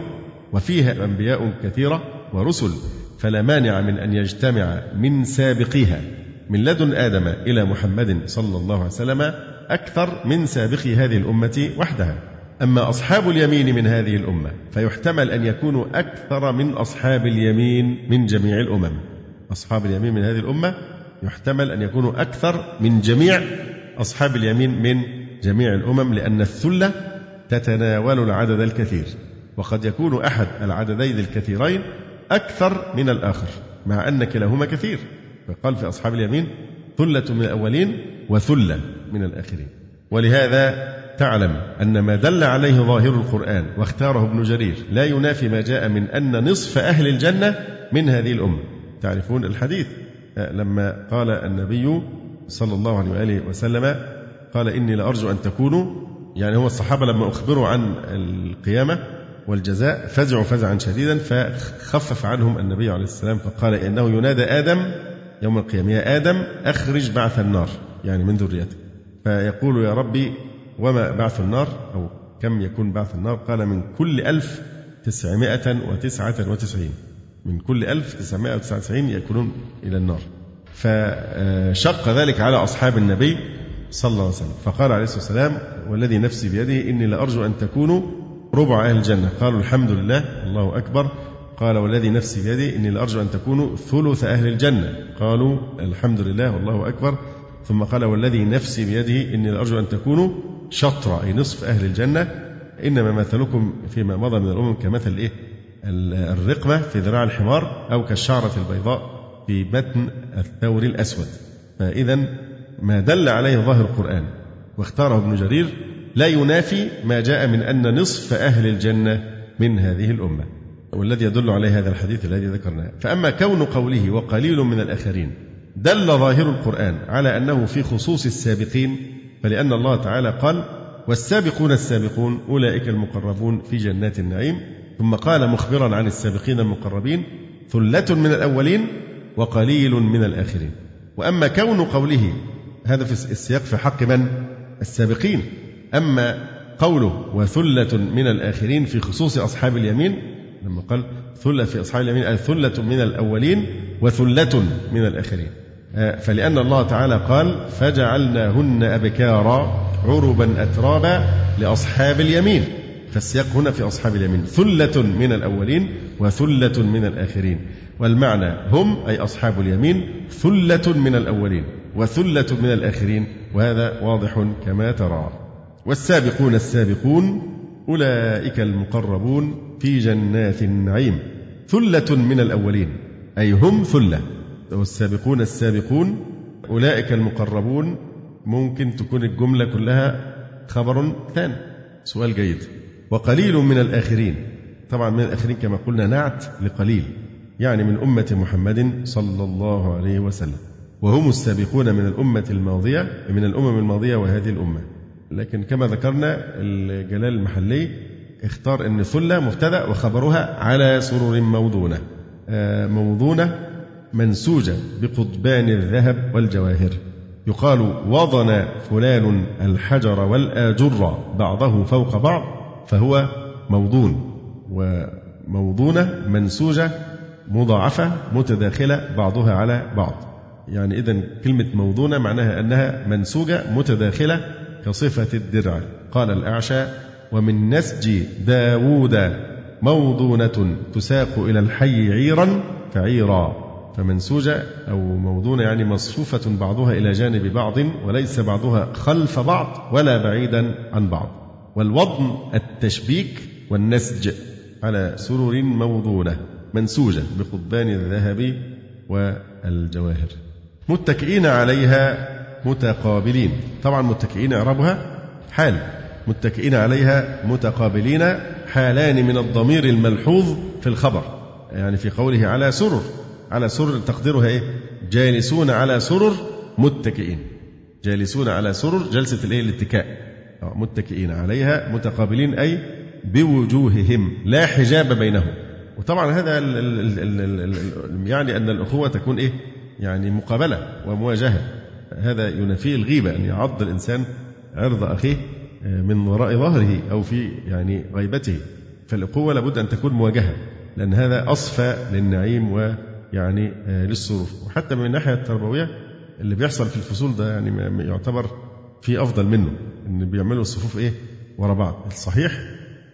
وفيها أنبياء كثيرة ورسل فلا مانع من أن يجتمع من سابقيها من لدن آدم إلى محمد صلى الله عليه وسلم أكثر من سابقي هذه الأمة وحدها. أما أصحاب اليمين من هذه الأمة فيحتمل أن يكونوا أكثر من أصحاب اليمين من جميع الأمم. أصحاب اليمين من هذه الأمة يحتمل أن يكونوا أكثر من جميع أصحاب اليمين من جميع الأمم لأن الثلة تتناول العدد الكثير. وقد يكون أحد العددين الكثيرين أكثر من الآخر مع أن كلاهما كثير. فقال في أصحاب اليمين ثلة من الأولين وثلة من الآخرين. ولهذا تعلم أن ما دل عليه ظاهر القرآن واختاره ابن جرير لا ينافي ما جاء من أن نصف أهل الجنة من هذه الأمة. تعرفون الحديث؟ لما قال النبي صلى الله عليه وآله وسلم قال إني لأرجو أن تكونوا يعني هو الصحابة لما أخبروا عن القيامة والجزاء فزعوا فزعا شديدا فخفف عنهم النبي عليه السلام فقال إنه ينادى آدم يوم القيامة. يا آدم أخرج بعث النار يعني من ذريتك. فيقول يا ربي وما بعث النار؟ أو كم يكون بعث النار؟ قال من كل ألف تسعمائة وتسعة وتسعين. من كل ألف تسعمائة وتسعة وتسعين يكونون إلى النار. فشق ذلك على أصحاب النبي صلى الله عليه وسلم. فقال عليه الصلاة والسلام والذي نفسي بيده إني لأرجو أن تكونوا ربع أهل الجنة. قالوا الحمد لله الله أكبر. قال والذي نفسي بيده إني لأرجو أن تكونوا ثلث أهل الجنة. قالوا الحمد لله والله أكبر. ثم قال والذي نفسي بيده إني لأرجو أن تكونوا شطر أي نصف أهل الجنة. إنما مثلكم فيما مضى من الأمم كمثل إيه؟ الرقبة في ذراع الحمار أو كالشعرة البيضاء في بطن الثور الأسود. فإذا ما دل عليه ظاهر القرآن واختاره ابن جرير لا ينافي ما جاء من أن نصف أهل الجنة من هذه الأمة والذي يدل عليه هذا الحديث الذي ذكرناه فأما كون قوله وقليل من الآخرين دل ظاهر القرآن على أنه في خصوص السابقين فلأن الله تعالى قال والسابقون السابقون أولئك المقربون في جنات النعيم. ثم قال مخبرا عن السابقين المقربين ثلة من الأولين وقليل من الآخرين. وأما كون قوله هذا في السياق في حق من؟ السابقين. أما قوله وثلة من الآخرين في خصوص أصحاب اليمين لما قال ثلة في أصحاب اليمين أي ثلة من الأولين وثلة من الآخرين. آه، فلأن الله تعالى قال فجعلناهن أبكارا عربا أترابا لأصحاب اليمين. فالسياق هنا في أصحاب اليمين. ثلة من الأولين وثلة من الآخرين. والمعنى هم أي أصحاب اليمين ثلة من الأولين وثلة من الآخرين. وهذا واضح كما ترى. والسابقون السابقون أولئك المقربون في جنات النعيم ثلة من الأولين أي هم ثلة. والسابقون السابقون أولئك المقربون ممكن تكون الجملة كلها خبر ثاني. سؤال جيد. وقليل من الآخرين. طبعا من الآخرين كما قلنا نعت لقليل يعني من أمة محمد صلى الله عليه وسلم. وهم السابقون من الأمة الماضية من الأمم الماضية وهذه الأمة. لكن كما ذكرنا الجلال المحلي اختار أن ثلة مبتدأ وخبرها على سرر موضونة آه، موضونة منسوجة بقضبان الذهب والجواهر. يقال وضن فلان الحجر والآجر بعضه فوق بعض فهو موضون. وموضونة منسوجة مضاعفة متداخلة بعضها على بعض. يعني إذا كلمة موضونة معناها أنها منسوجة متداخلة كصفة الدرع. قال الأعشى ومن نسج داوود موضونة تساق إلى الحي عيرا فعيرا. فمنسوجة أو موضونة يعني مصفوفة بعضها إلى جانب بعض وليس بعضها خلف بعض ولا بعيدا عن بعض. والوضن التشبيك والنسج على سرر موضونة منسوجة بقضبان الذهب والجواهر. متكئين عليها متقابلين. طبعا متكئين إعرابها حال. متكئين عليها متقابلين حالان من الضمير الملحوظ في الخبر. يعني في قوله على سرر. على سرر تقديرها إيه؟ جالسون على سرر متكئين. جالسون على سرر جلسة الإيه؟ الاتكاء. متكئين عليها متقابلين أي بوجوههم. لا حجاب بينهم. وطبعا هذا ال ال ال ال يعني أن الأخوة تكون إيه؟ يعني مقابلة ومواجهة. هذا ينافي الغيبة أن يعض الإنسان عرض أخيه آه، من وراء ظهره أو في يعني غيبته. فالأخوة لابد أن تكون مواجهة لأن هذا أصفى للنعيم ويعني آه، للسرور. وحتى من الناحية التربوية اللي بيحصل في الفصول ده يعني يعتبر في أفضل منه إن بيعملوا الصفوف إيه؟ ورا بعض. الصحيح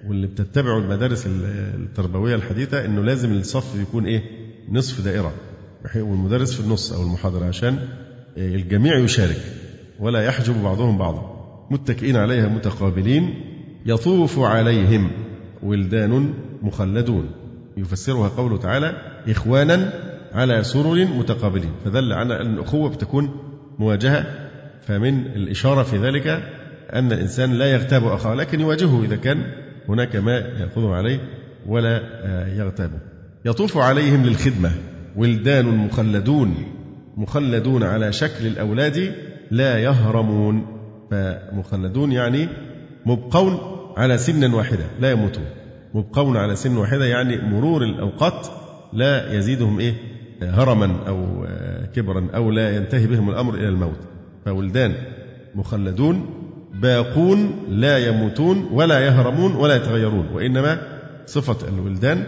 واللي بتتبعوا المدارس التربوية الحديثة إنه لازم الصف يكون إيه؟ نصف دائرة. والمدرس في النص أو المحاضرة عشان الجميع يشارك ولا يحجب بعضهم بعضا. متكئين عليها متقابلين يطوف عليهم ولدان مخلدون. يفسرها قوله تعالى إخوانا على سرر متقابلين. فدل على أن الأخوة بتكون مواجهة. فمن الإشارة في ذلك أن الإنسان لا يغتاب أخاه لكن يواجهه إذا كان هناك ما يأخذه عليه ولا يغتابه يطوف عليهم للخدمة. ولدان مخلدون. مخلدون على شكل الأولاد لا يهرمون. فمخلدون يعني مبقون على سن واحدة لا يموتون. مبقون على سن واحدة يعني مرور الأوقات لا يزيدهم إيه؟ هرما أو كبرا أو لا ينتهي بهم الأمر إلى الموت. فولدان مخلدون باقون لا يموتون ولا يهرمون ولا يتغيرون. وإنما صفة الولدان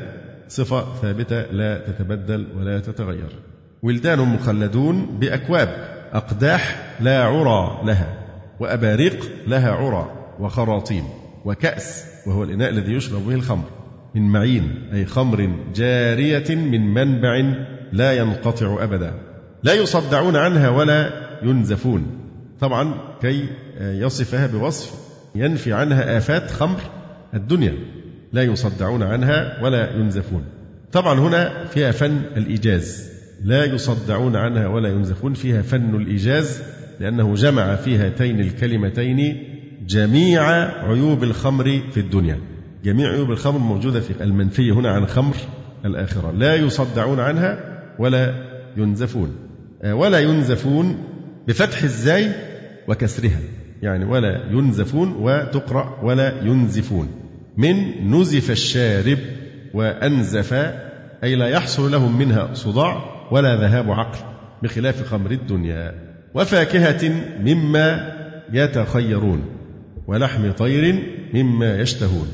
صفة ثابتة لا تتبدل ولا تتغير. ولدان مخلدون بأكواب أقداح لا عرى لها وأباريق لها عرى وخراطيم وكأس وهو الإناء الذي يشرب به الخمر من معين أي خمر جارية من منبع لا ينقطع أبدا. لا يصدعون عنها ولا ينزفون. طبعا كي يصفها بوصف ينفي عنها آفات خمر الدنيا. لا يصدعون عنها ولا ينزفون. طبعا هنا فيها فن الإيجاز. لا يصدعون عنها ولا ينزفون فيها فن الإيجاز لأنه جمع في هاتين الكلمتين جميع عيوب الخمر في الدنيا. جميع عيوب الخمر موجودة في المنفي هنا عن خمر الآخرة. لا يصدعون عنها ولا ينزفون. آه، ولا ينزفون بفتح الزاي وكسرها. يعني ولا ينزفون وتقرأ ولا ينزفون. من نزف الشارب وأنزف أي لا يحصل لهم منها صداع ولا ذهاب عقل بخلاف خمر الدنيا وفاكهة مما يتخيرون ولحم طير مما يشتهون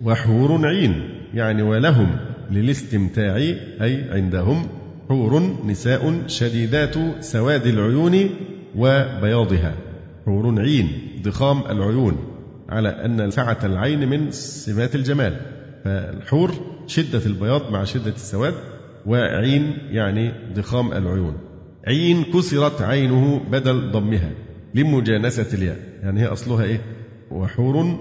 وحور عين يعني ولهم للاستمتاع أي عندهم حور نساء شديدات سواد العيون وبياضها حور عين ضخام العيون على أن سعة العين من سمات الجمال فالحور شدة البياض مع شدة السواد وعين يعني ضخام العيون. عين كسرت عينه بدل ضمها لمجانسة الياء. يعني هي أصلها إيه؟ وحور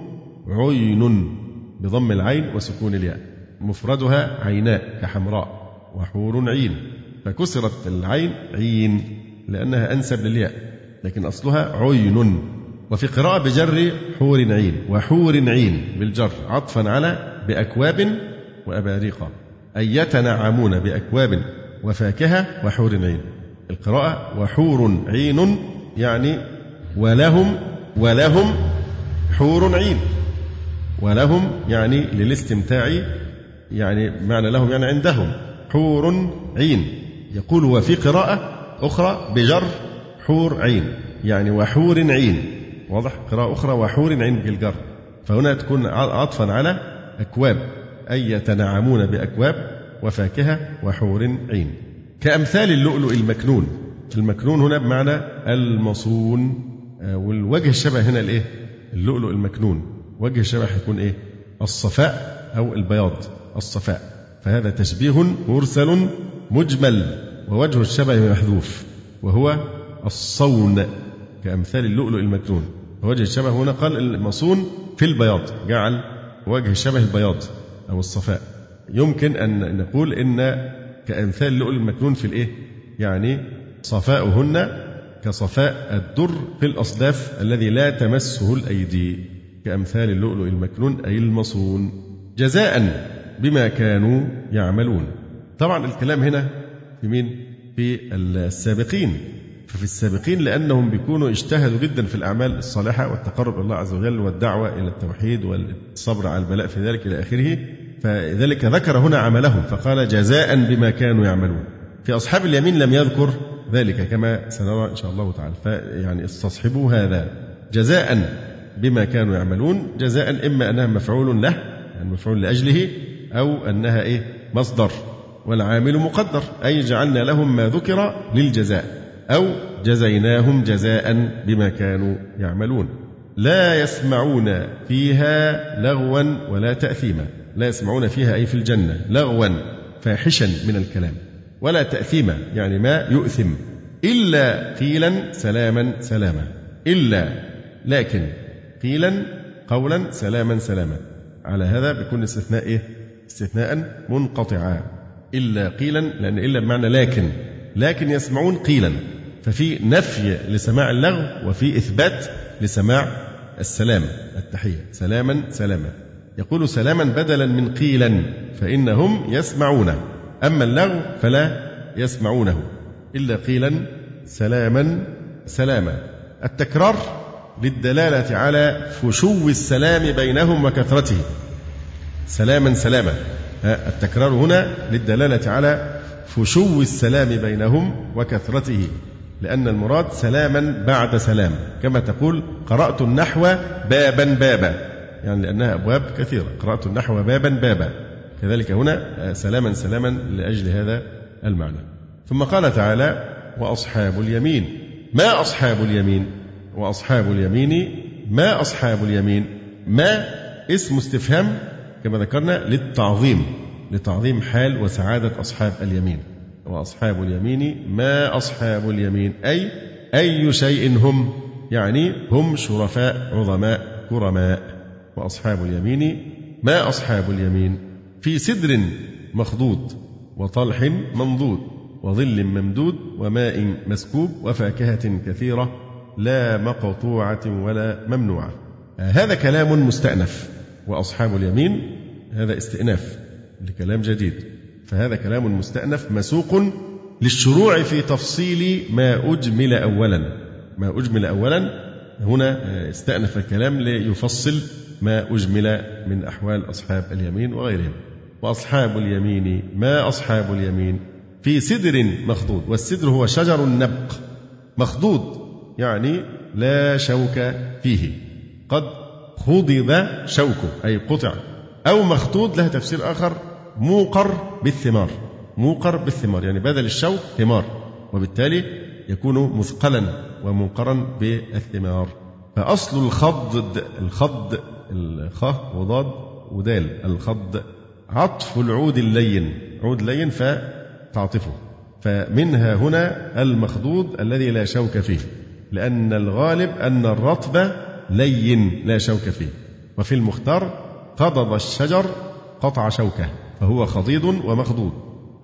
عين بضم العين وسكون الياء. مفردها عيناء كحمراء وحور عين. فكسرت العين عين لأنها أنسب للياء لكن أصلها عين. وفي قراءة بجر حور عين. وحور عين بالجر عطفا على بأكواب وأباريق. أي يتنعمون بأكواب وفاكهة وحور عين. القراءة وحور عين يعني ولهم ولهم حور عين. ولهم يعني للاستمتاع يعني معنى لهم يعني عندهم حور عين. يقول وفي قراءة أخرى بجر حور عين يعني وحور عين. واضح؟ قراءة أخرى وحور عين بالجر. فهنا تكون عطفا على أكواب. أي يتنعمون بأكواب وفاكهة وحور عين. كأمثال اللؤلؤ المكنون. المكنون هنا بمعنى المصون. آه، والوجه الشبه هنا الإيه؟ اللؤلؤ المكنون. وجه الشبه هيكون إيه؟ الصفاء أو البياض. الصفاء. فهذا تشبيه مرسل مجمل. ووجه الشبه محذوف. وهو الصون. كأمثال اللؤلؤ المكنون. وجه الشبه هنا قال المصون في البياض. جعل وجه الشبه البياض. أو الصفاء يمكن أن نقول إن كأمثال اللؤلؤ المكنون في الإيه؟ يعني صفاؤهن كصفاء الدر في الأصداف الذي لا تمسه الأيدي كأمثال اللؤلؤ المكنون أي المصون جزاء بما كانوا يعملون طبعا الكلام هنا في مين؟ في السابقين ففي السابقين لأنهم بيكونوا اجتهدوا جدا في الأعمال الصالحة والتقرب إلى الله عز وجل والدعوة إلى التوحيد والصبر على البلاء في ذلك إلى آخره فذلك ذكر هنا عملهم فقال جزاء بما كانوا يعملون. في أصحاب اليمين لم يذكر ذلك كما سنرى إن شاء الله تعالى. فيعني استصحبوا هذا. جزاء بما كانوا يعملون جزاء إما أنها مفعول له يعني مفعول لأجله أو أنها إيه؟ مصدر. والعامل مقدر أي جعلنا لهم ما ذكر للجزاء أو جزيناهم جزاء بما كانوا يعملون. لا يسمعون فيها لغوا ولا تأثيما. لا يسمعون فيها أي في الجنة لغوا فاحشا من الكلام. ولا تأثيما يعني ما يؤثم. إلا قيلا سلاما سلاما. إلا لكن قيلا قولا سلاما سلاما. على هذا بيكون استثناء إيه؟ استثناء منقطعا. إلا قيلا لأن إلا بمعنى لكن. لكن يسمعون قيلا. ففي نفي لسماع اللغو وفي إثبات لسماع السلام التحية. سلاما سلاما. يقول سلاما بدلا من قيلا فإنهم يسمعون أما اللغو فلا يسمعونه. إلا قيلا سلاما سلاما. التكرار للدلالة على فشو السلام بينهم وكثرته. سلاما سلاما. التكرار هنا للدلالة على فشو السلام بينهم وكثرته. لأن المراد سلاما بعد سلام. كما تقول قرأت النحو بابا بابا. يعني لأنها أبواب كثيرة. قرأت النحو بابا بابا. كذلك هنا سلاما سلاما لأجل هذا المعنى. ثم قال تعالى وأصحاب اليمين. ما أصحاب اليمين؟ وأصحاب اليمين ما أصحاب اليمين؟ ما اسم استفهام؟ كما ذكرنا للتعظيم. لتعظيم حال وسعادة أصحاب اليمين. وأصحاب اليمين ما أصحاب اليمين. أي أي شيء هم؟ يعني هم شرفاء عظماء كرماء. وأصحاب اليمين ما أصحاب اليمين؟ في سدر مخضود وطلح منضود وظل ممدود وماء مسكوب وفاكهة كثيرة لا مقطوعة ولا ممنوعة. هذا كلام مستأنف وأصحاب اليمين هذا استئناف لكلام جديد. فهذا كلام مستأنف مسوق للشروع في تفصيل ما أجمل أولا. ما أجمل أولا هنا استأنف الكلام ليفصل ما أجمل من أحوال أصحاب اليمين وغيرهم. وأصحاب اليمين ما أصحاب اليمين؟ في سدر مخضود والسدر هو شجر النبق. مخضود يعني لا شوك فيه. قد خضب شوكه أي قطع. أو مخطوط لها تفسير آخر موقر بالثمار. موقر بالثمار يعني بدل الشوك ثمار. وبالتالي يكون مثقلا وموقرا بالثمار. فأصل الخض الخض الخاء وضاد ودال. الخض عطف العود اللين. عود لين فتعطفه. فمنها هنا المخضوض الذي لا شوك فيه. لأن الغالب أن الرطب لين لا شوك فيه. وفي المختار قضض الشجر قطع شوكه. فهو خضيض ومخضوض.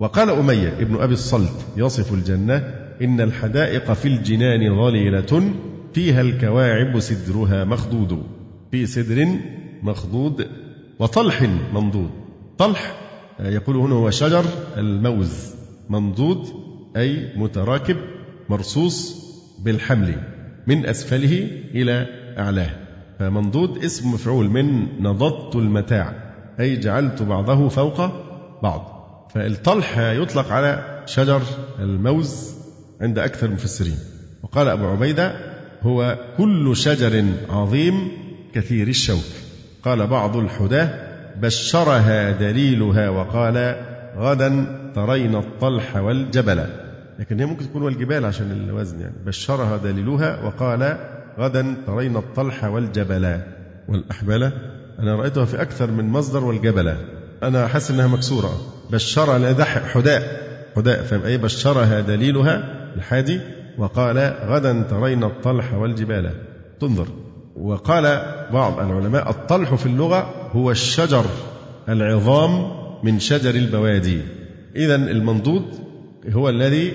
وقال أمية ابن أبي الصلت يصف الجنة إن الحدائق في الجنان ظليلة فيها الكواعب سدرها مخضود في سدر مخضود وطلح منضود طلح يقول هنا هو شجر الموز منضود أي متراكب مرصوص بالحمل من أسفله إلى أعلاه. فمنضود اسم مفعول من نضضت المتاع أي جعلت بعضه فوق بعض. فالطلح يطلق على شجر الموز عند أكثر المفسرين. وقال أبو عبيدة هو كل شجر عظيم كثير الشوك. قال بعض الحداة بشرها دليلها وقال غدا ترين الطلح والجبل. لكن هي ممكن تكون والجبال عشان الوزن يعني. بشرها دليلها وقال غدا ترين الطلح والجبل. والأحبال أنا رأيتها في أكثر من مصدر والجبل. أنا حاسس إنها مكسورة. بشرها لأن حداء. حداء فهم أي بشرها دليلها الحادي وقال غدا ترين الطلح والجبال. تنظر. وقال بعض العلماء الطلح في اللغة هو الشجر العظام من شجر البوادي. إذا المنضود هو الذي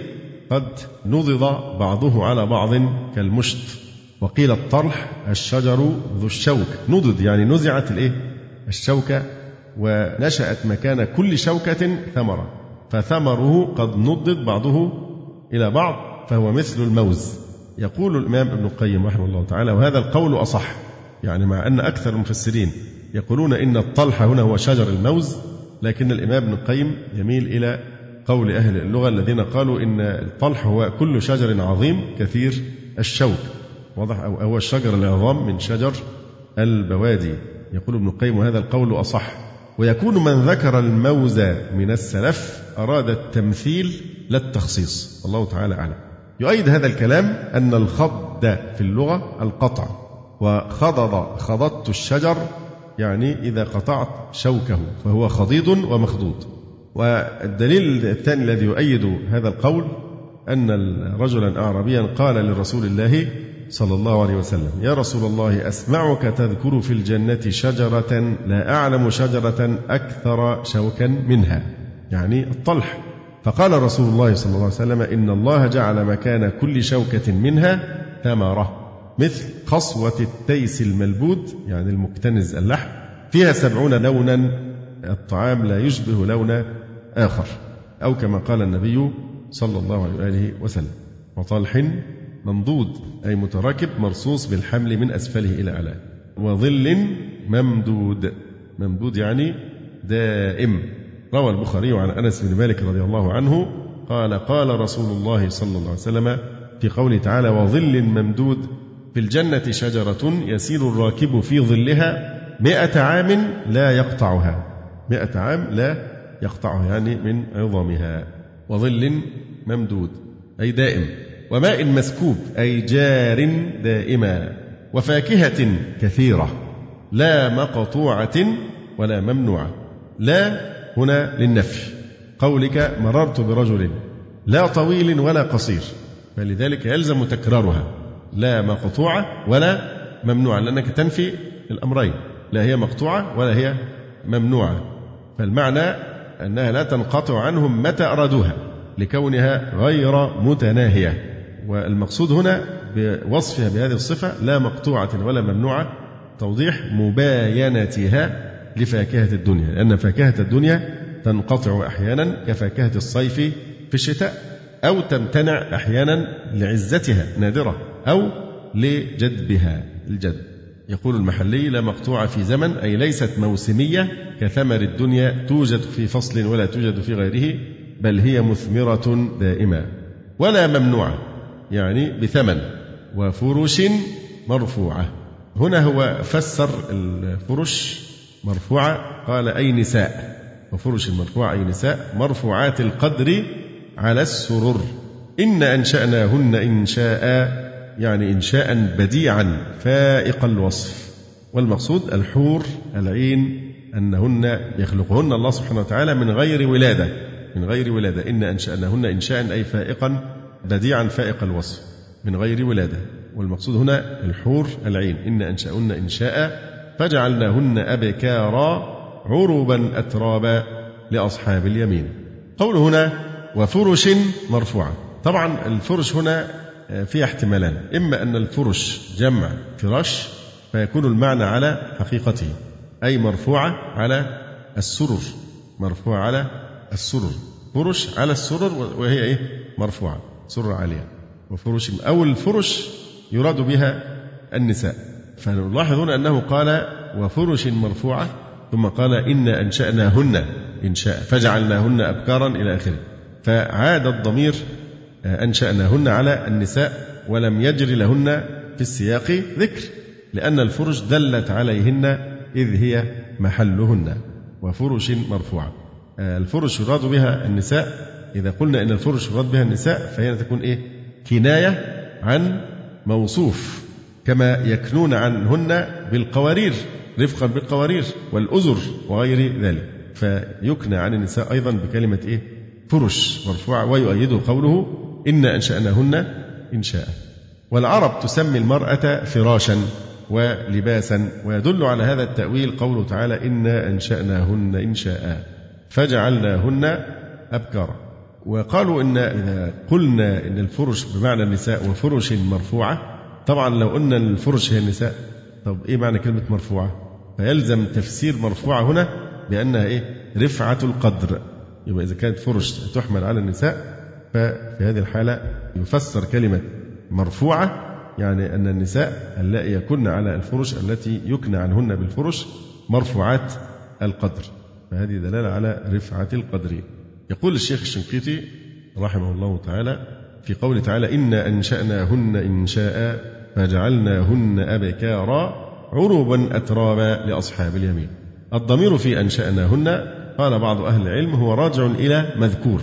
قد نضض بعضه على بعض كالمشط. وقيل الطرح الشجر ذو الشوك. نضد يعني نزعت الإيه؟ الشوكة ونشأت مكان كل شوكة ثمرة. فثمره قد نضد بعضه إلى بعض فهو مثل الموز. يقول الإمام ابن القيم رحمه الله تعالى وهذا القول أصح يعني مع أن أكثر المفسرين يقولون إن الطلح هنا هو شجر الموز لكن الإمام ابن القيم يميل إلى قول أهل اللغة الذين قالوا إن الطلح هو كل شجر عظيم كثير الشوك. واضح؟ أو هو الشجر العظام من شجر البوادي. يقول ابن القيم وهذا القول أصح. ويكون من ذكر الموز من السلف أراد التمثيل لا التخصيص. الله تعالى أعلم. يؤيد هذا الكلام أن الخض في اللغة القطع وخضض خضضت الشجر يعني إذا قطعت شوكه فهو خضيض ومخضوض. والدليل الثاني الذي يؤيد هذا القول أن رجلا أعرابيا قال لرسول الله صلى الله عليه وسلم يا رسول الله أسمعك تذكر في الجنة شجرة لا أعلم شجرة أكثر شوكا منها. يعني الطلح. فقال رسول الله صلى الله عليه وسلم إن الله جعل مكان كل شوكة منها ثمرة مثل قصوة التيس الملبود يعني المكتنز اللحم فيها سبعون لونا الطعام لا يشبه لون آخر أو كما قال النبي صلى الله عليه وآله وسلم وطلح منضود أي متراكب مرصوص بالحمل من أسفله إلى أعلاه وظل ممدود ممدود يعني دائم. روى البخاري عن أنس بن مالك رضي الله عنه قال قال رسول الله صلى الله عليه وسلم في قوله تعالى وظل ممدود في الجنة شجرة يسير الراكب في ظلها مئة عام لا يقطعها. مئة عام لا يقطعها يعني من عظامها. وظل ممدود أي دائم. وماء مسكوب أي جار دائما. وفاكهة كثيرة لا مقطوعة ولا ممنوعة لا هنا للنفي. قولك مررت برجل لا طويل ولا قصير. فلذلك يلزم تكرارها. لا مقطوعة ولا ممنوعة لأنك تنفي الأمرين. لا هي مقطوعة ولا هي ممنوعة. فالمعنى أنها لا تنقطع عنهم متى أرادوها لكونها غير متناهية. والمقصود هنا بوصفها بهذه الصفة لا مقطوعة ولا ممنوعة توضيح مباينتها لفاكهة الدنيا لأن فاكهة الدنيا تنقطع أحيانا كفاكهة الصيف في الشتاء أو تمتنع أحيانا لعزتها نادرة أو لجدبها الجد. يقول المحلي لا مقطوعة في زمن أي ليست موسمية كثمر الدنيا توجد في فصل ولا توجد في غيره بل هي مثمرة دائمة ولا ممنوعة يعني بثمن وفرش مرفوعة. هنا هو فسر الفرش مرفوعة قال أي نساء. وفرش مرفوعة أي نساء. مرفوعات القدر على السرر. إن أنشأناهن إنشاء يعني إنشاء بديعا فائق الوصف. والمقصود الحور العين أنهن يخلقهن الله سبحانه وتعالى من غير ولادة. من غير ولادة. إن أنشأناهن إنشاء أي فائقا بديعا فائق الوصف. من غير ولادة. والمقصود هنا الحور العين. إن أنشأهن إنشاء فجعلناهن أبكارا عربا أترابا لأصحاب اليمين. قول هنا وفرش مرفوعة. طبعا الفرش هنا فيها احتمالان. إما أن الفرش جمع فراش فيكون المعنى على حقيقته أي مرفوعة على السرر. مرفوعة على السرر. فرش على السرر وهي إيه؟ مرفوعة سرة عالية. وفرش أو الفرش يراد بها النساء. فنلاحظ هنا أنه قال وفرش مرفوعة ثم قال إنا أنشأناهن إنشاء فجعلناهن أبكارا إلى آخره. فعاد الضمير آه، أنشأناهن على النساء ولم يجري لهن في السياق ذكر لأن الفرش دلت عليهن إذ هي محلهن وفرش مرفوعة. آه، الفرش يراد بها النساء إذا قلنا إن الفرش يراد بها النساء فهي تكون إيه؟ كناية عن موصوف. كما يكنون عنهن بالقوارير رفقا بالقوارير والأزر وغير ذلك. فيكنى عن النساء أيضا بكلمة إيه؟ فرش مرفوعة ويؤيده قوله إنا أنشأناهن إنشاء والعرب تسمي المرأة فراشا ولباسا ويدل على هذا التأويل قوله تعالى إنا أنشأناهن إنشاء فجعلناهن أبكارا وقالوا إن إذا قلنا إن الفرش بمعنى النساء وفرش مرفوعة طبعا لو قلنا الفرش هي النساء طب إيه معنى كلمة مرفوعة؟ فيلزم تفسير مرفوعة هنا بأنها إيه؟ رفعة القدر. يبقى إذا كانت فرش تحمل على النساء ففي هذه الحالة يفسر كلمة مرفوعة يعني أن النساء اللائي يكن على الفرش التي يكنى عنهن بالفرش مرفوعات القدر. فهذه دلالة على رفعة القدر. يقول الشيخ الشنقيطي رحمه الله تعالى في قوله تعالى إنا أنشأناهن إنشاء فجعلناهن أبكارا عربا أترابا لأصحاب اليمين الضمير في أنشأناهن قال بعض أهل العلم هو راجع إلى مذكور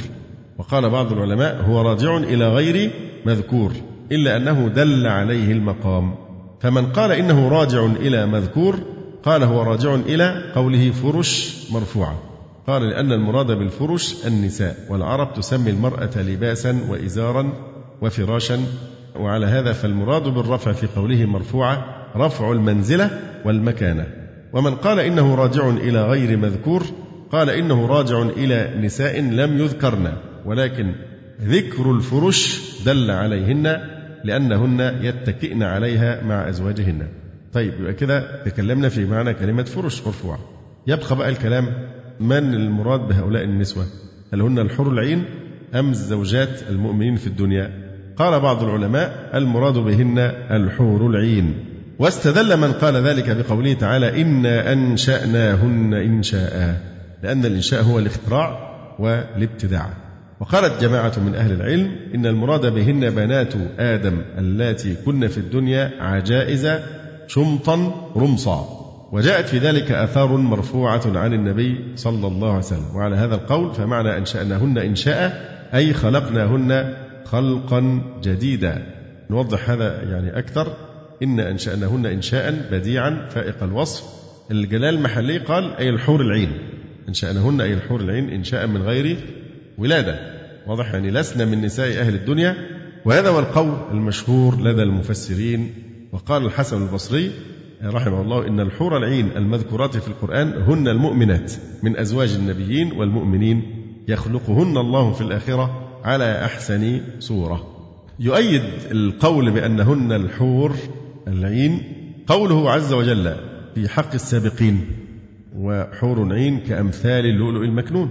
وقال بعض العلماء هو راجع إلى غير مذكور إلا أنه دل عليه المقام فمن قال إنه راجع إلى مذكور قال هو راجع إلى قوله فرش مرفوعة قال لأن المراد بالفرش النساء والعرب تسمي المرأة لباسا وإزارا وفراشا وعلى هذا فالمراد بالرفع في قوله مرفوعة رفع المنزلة والمكانة. ومن قال إنه راجع إلى غير مذكور قال إنه راجع إلى نساء لم يذكرن ولكن ذكر الفرش دل عليهن لأنهن يتكئن عليها مع أزواجهن. طيب يبقى كده تكلمنا في معنى كلمة فرش مرفوعة. يبقى بقى الكلام من المراد بهؤلاء النسوة؟ هل هن الحور العين أم زوجات المؤمنين في الدنيا؟ قال بعض العلماء المراد بهن الحور العين. واستدل من قال ذلك بقوله تعالى إنا أنشأناهن إنشاء لأن الإنشاء هو الاختراع والابتداع. وقالت جماعة من أهل العلم إن المراد بهن بنات آدم اللاتي كن في الدنيا عجائز شمطا رمصا. وجاءت في ذلك آثار مرفوعة عن النبي صلى الله عليه وسلم. وعلى هذا القول فمعنى أنشأناهن إنشاء أي خلقناهن خلقا جديدا. نوضح هذا يعني أكثر. إن أنشأناهن إنشاء بديعا فائق الوصف. الجلال المحلي قال أي الحور العين. أنشأناهن أي الحور العين إنشاء من غير ولادة. واضح يعني لسنا من نساء أهل الدنيا. وهذا هو القول المشهور لدى المفسرين. وقال الحسن البصري رحمه الله إن الحور العين المذكورات في القرآن هن المؤمنات من أزواج النبيين والمؤمنين يخلقهن الله في الآخرة على أحسن صورة. يؤيد القول بأنهن الحور العين قوله عز وجل في حق السابقين وحور عين كأمثال اللؤلؤ المكنون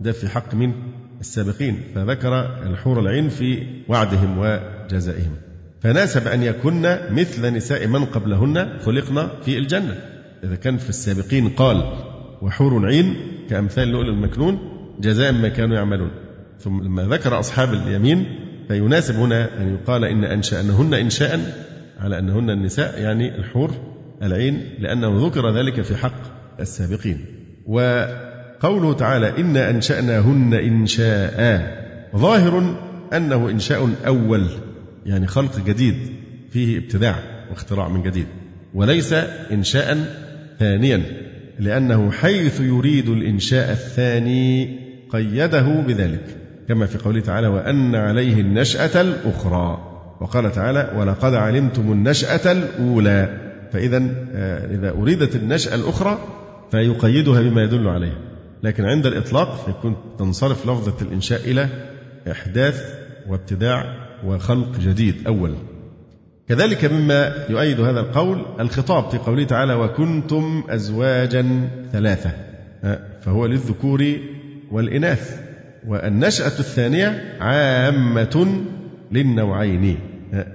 ده في حق من؟ السابقين فذكر الحور العين في وعدهم وجزائهم. فناسب أن يكن مثل نساء من قبلهن خلقن في الجنة. إذا كان في السابقين قال وحور عين كأمثال اللؤلؤ المكنون جزاء ما كانوا يعملون. ثم لما ذكر أصحاب اليمين فيناسب هنا أن يقال إن أنشأنهن إنشاء على أنهن النساء يعني الحور العين لأنه ذكر ذلك في حق السابقين. وقوله تعالى إنا أنشأناهن إنشاء ظاهر أنه إنشاء أول. يعني خلق جديد فيه ابتداع واختراع من جديد وليس إنشاء ثانيا لأنه حيث يريد الإنشاء الثاني قيده بذلك كما في قوله تعالى وأن عليه النشأة الأخرى وقال تعالى ولقد علمتم النشأة الأولى فإذا آه، إذا أريدت النشأة الأخرى فيقيدها بما يدل عليها. لكن عند الإطلاق يكون تنصرف لفظة الإنشاء إلى إحداث وابتداع وخلق جديد أول. كذلك مما يؤيد هذا القول الخطاب في قوله تعالى وكنتم أزواجا ثلاثة. آه، فهو للذكور والإناث. والنشأة الثانية عامة للنوعين.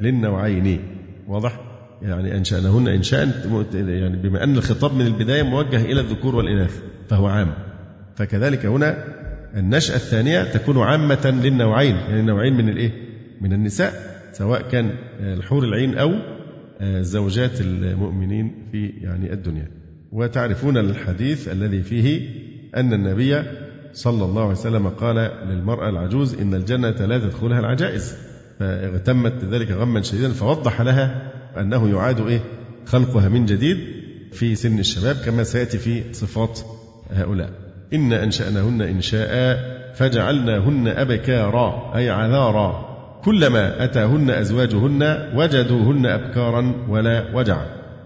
للنوعين. واضح؟ يعني أنشأنهن إنشاء يعني بما أن الخطاب من البداية موجه إلى الذكور والإناث فهو عام. فكذلك هنا النشأة الثانية تكون عامة للنوعين يعني النوعين من الإيه؟ من النساء سواء كان الحور العين أو زوجات المؤمنين في يعني الدنيا. وتعرفون الحديث الذي فيه أن النبي صلى الله عليه وسلم قال للمرأة العجوز إن الجنة لا تدخلها العجائز. فاغتمت ذلك غما شديدا فوضح لها أنه يعاد إيه خلقها من جديد في سن الشباب كما سيأتي في صفات هؤلاء. إن أنشأناهن إنشاء فجعلناهن أبكارا أي عذارا. كلما أتاهن أزواجهن وجدوهن أبكارا ولا وجع.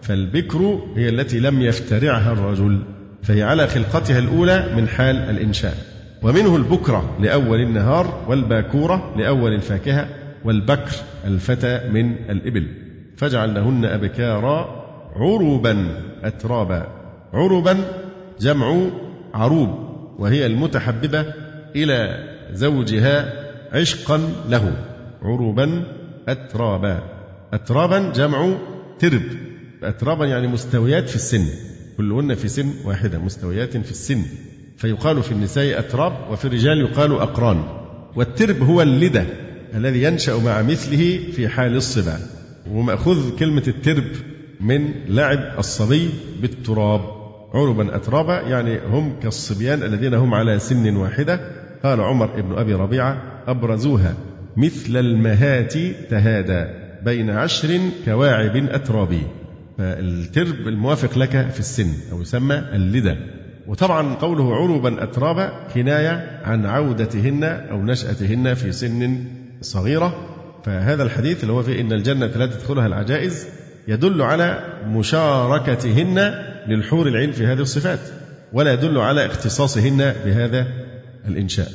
فالبكر هي التي لم يفترعها الرجل فهي على خلقتها الأولى من حال الإنشاء. ومنه البكرة لأول النهار والباكورة لأول الفاكهة والبكر الفتى من الإبل. فجعلنهن أبكارا عربا أترابا. عربا جمع عروب وهي المتحببة إلى زوجها عشقا له. عربا أترابا. أترابا جمع ترب. أترابا يعني مستويات في السن. كلهن في سن واحدة مستويات في السن. فيقال في النساء أتراب وفي الرجال يقال أقران. والترب هو اللدة الذي ينشأ مع مثله في حال الصبا. ومأخوذ كلمة الترب من لعب الصبي بالتراب. عربا أترابا يعني هم كالصبيان الذين هم على سن واحدة. قال عمر بن أبي ربيعة أبرزوها. مثل المهات تهادى بين عشر كواعب أترابي. فالترب الموافق لك في السن أو يسمى اللدى. وطبعا قوله عربا أترابا كناية عن عودتهن أو نشأتهن في سن صغيرة. فهذا الحديث اللي هو فيه إن الجنة لا تدخلها العجائز يدل على مشاركتهن للحور العين في هذه الصفات ولا يدل على اختصاصهن بهذا الإنشاء.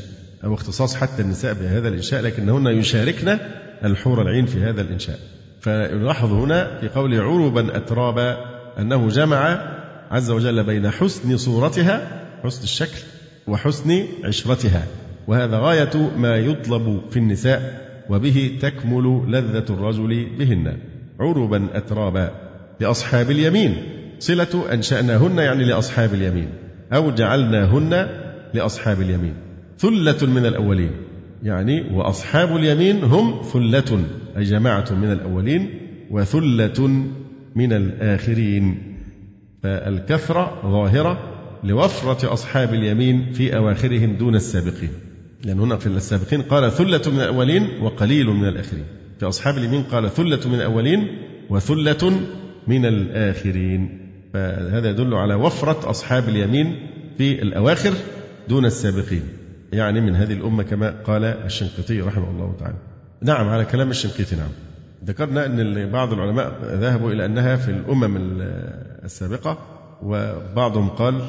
أو اختصاص حتى النساء بهذا الإنشاء لكنهن يشاركن الحور العين في هذا الإنشاء. فنلاحظ هنا في قول عربا أترابا أنه جمع عز وجل بين حسن صورتها حسن الشكل وحسن عشرتها. وهذا غاية ما يطلب في النساء وبه تكمل لذة الرجل بهن. عربا أترابا لأصحاب اليمين. صلة أنشأناهن يعني لأصحاب اليمين أو جعلناهن لأصحاب اليمين. ثلة من الأولين. يعني وأصحاب اليمين هم ثلة أي جماعة من الأولين وثلة من الآخرين. فالكثرة ظاهرة لوفرة أصحاب اليمين في أواخرهم دون السابقين. لأن هنا في السابقين قال ثلة من الأولين وقليل من الآخرين. في أصحاب اليمين قال ثلة من الأولين وثلة من الآخرين. فهذا يدل على وفرة أصحاب اليمين في الأواخر دون السابقين. يعني من هذه الأمة كما قال الشنقيطي رحمه الله تعالى. نعم على كلام الشنقيطي نعم. ذكرنا أن بعض العلماء ذهبوا إلى أنها في الأمم السابقة وبعضهم قال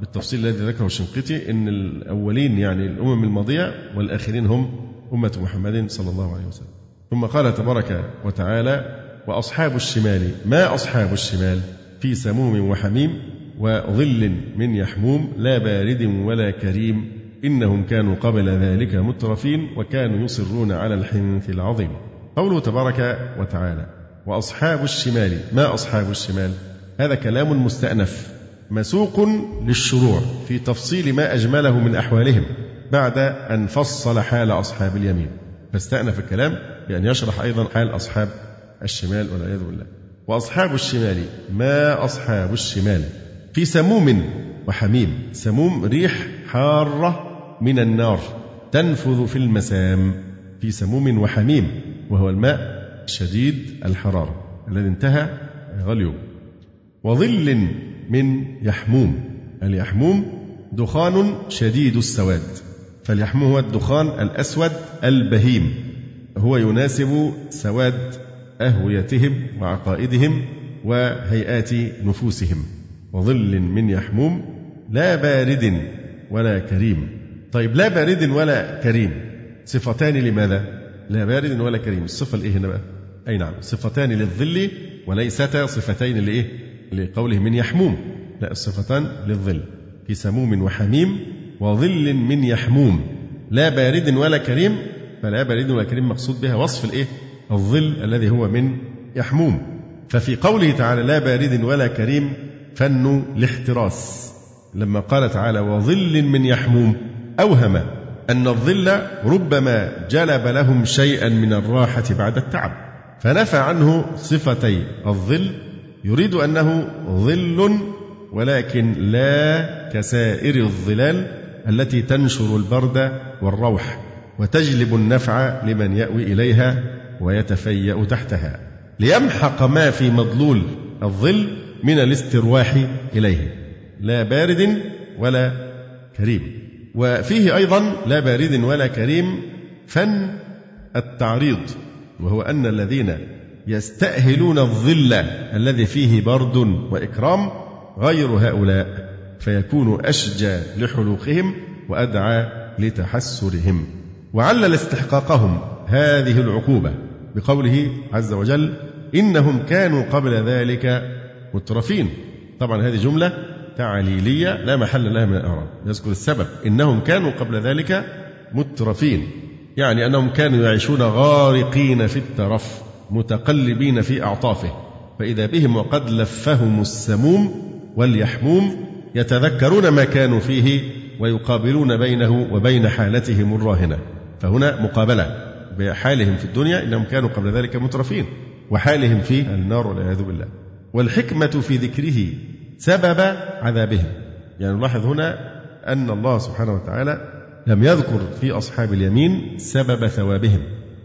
بالتفصيل الذي ذكره الشنقيطي أن الأولين يعني الأمم الماضية والآخرين هم أمة محمد صلى الله عليه وسلم. ثم قال تبارك وتعالى وأصحاب الشمال ما أصحاب الشمال؟ في سموم وحميم وظل من يحموم لا بارد ولا كريم. إنهم كانوا قبل ذلك مترفين وكانوا يصرون على الحنث العظيم. قوله تبارك وتعالى وأصحاب الشمال ما أصحاب الشمال؟ هذا كلام مستأنف مسوق للشروع في تفصيل ما أجمله من أحوالهم بعد أن فصل حال أصحاب اليمين. فاستأنف الكلام بأن يشرح أيضا حال أصحاب الشمال والعياذ بالله. وأصحاب الشمال ما أصحاب الشمال؟ في سموم وحميم سموم ريح حارة من النار تنفذ في المسام في سموم وحميم وهو الماء شديد الحرارة الذي انتهى غليه وظل من يحموم. اليحموم دخان شديد السواد. فاليحموم هو الدخان الأسود البهيم. هو يناسب سواد أهويتهم وعقائدهم وهيئات نفوسهم. وظل من يحموم لا بارد ولا كريم. طيب لا بارد ولا كريم. صفتان لماذا؟ لا بارد ولا كريم. الصفة الإيه هنا بقى؟ أي نعم صفتان للظل وليستا صفتين لإيه؟ لقوله من يحموم. لا الصفتان للظل. في سموم وحميم وظل من يحموم. لا بارد ولا كريم. فلا بارد ولا كريم مقصود بها وصف الإيه؟ الظل الذي هو من يحموم. ففي قوله تعالى لا بارد ولا كريم فن الاحتراس لما قال تعالى وظل من يحموم أوهم أن الظل ربما جلب لهم شيئا من الراحة بعد التعب. فنفى عنه صفتي الظل يريد أنه ظل ولكن لا كسائر الظلال التي تنشر البرد والروح وتجلب النفع لمن يأوي إليها ويتفيأ تحتها. ليمحق ما في مضلول الظل من الاسترواح إليه. لا بارد ولا كريم. وفيه أيضا لا بارد ولا كريم فن التعريض وهو أن الذين يستأهلون الظل الذي فيه برد وإكرام غير هؤلاء فيكون أشجى لحلوقهم وأدعى لتحسرهم. وعلل استحقاقهم هذه العقوبة بقوله عز وجل إنهم كانوا قبل ذلك مترفين. طبعا هذه جملة تعليلية لا محل لها من الإعراب. يذكر السبب إنهم كانوا قبل ذلك مترفين. يعني أنهم كانوا يعيشون غارقين في الترف متقلبين في أعطافه. فإذا بهم وقد لفهم السموم واليحموم يتذكرون ما كانوا فيه ويقابلون بينه وبين حالتهم الراهنة. فهنا مقابلة بحالهم في الدنيا إنهم كانوا قبل ذلك مترفين وحالهم في النار والعياذ بالله. والحكمة في ذكره سبب عذابهم. يعني نلاحظ هنا أن الله سبحانه وتعالى لم يذكر في أصحاب اليمين سبب ثوابهم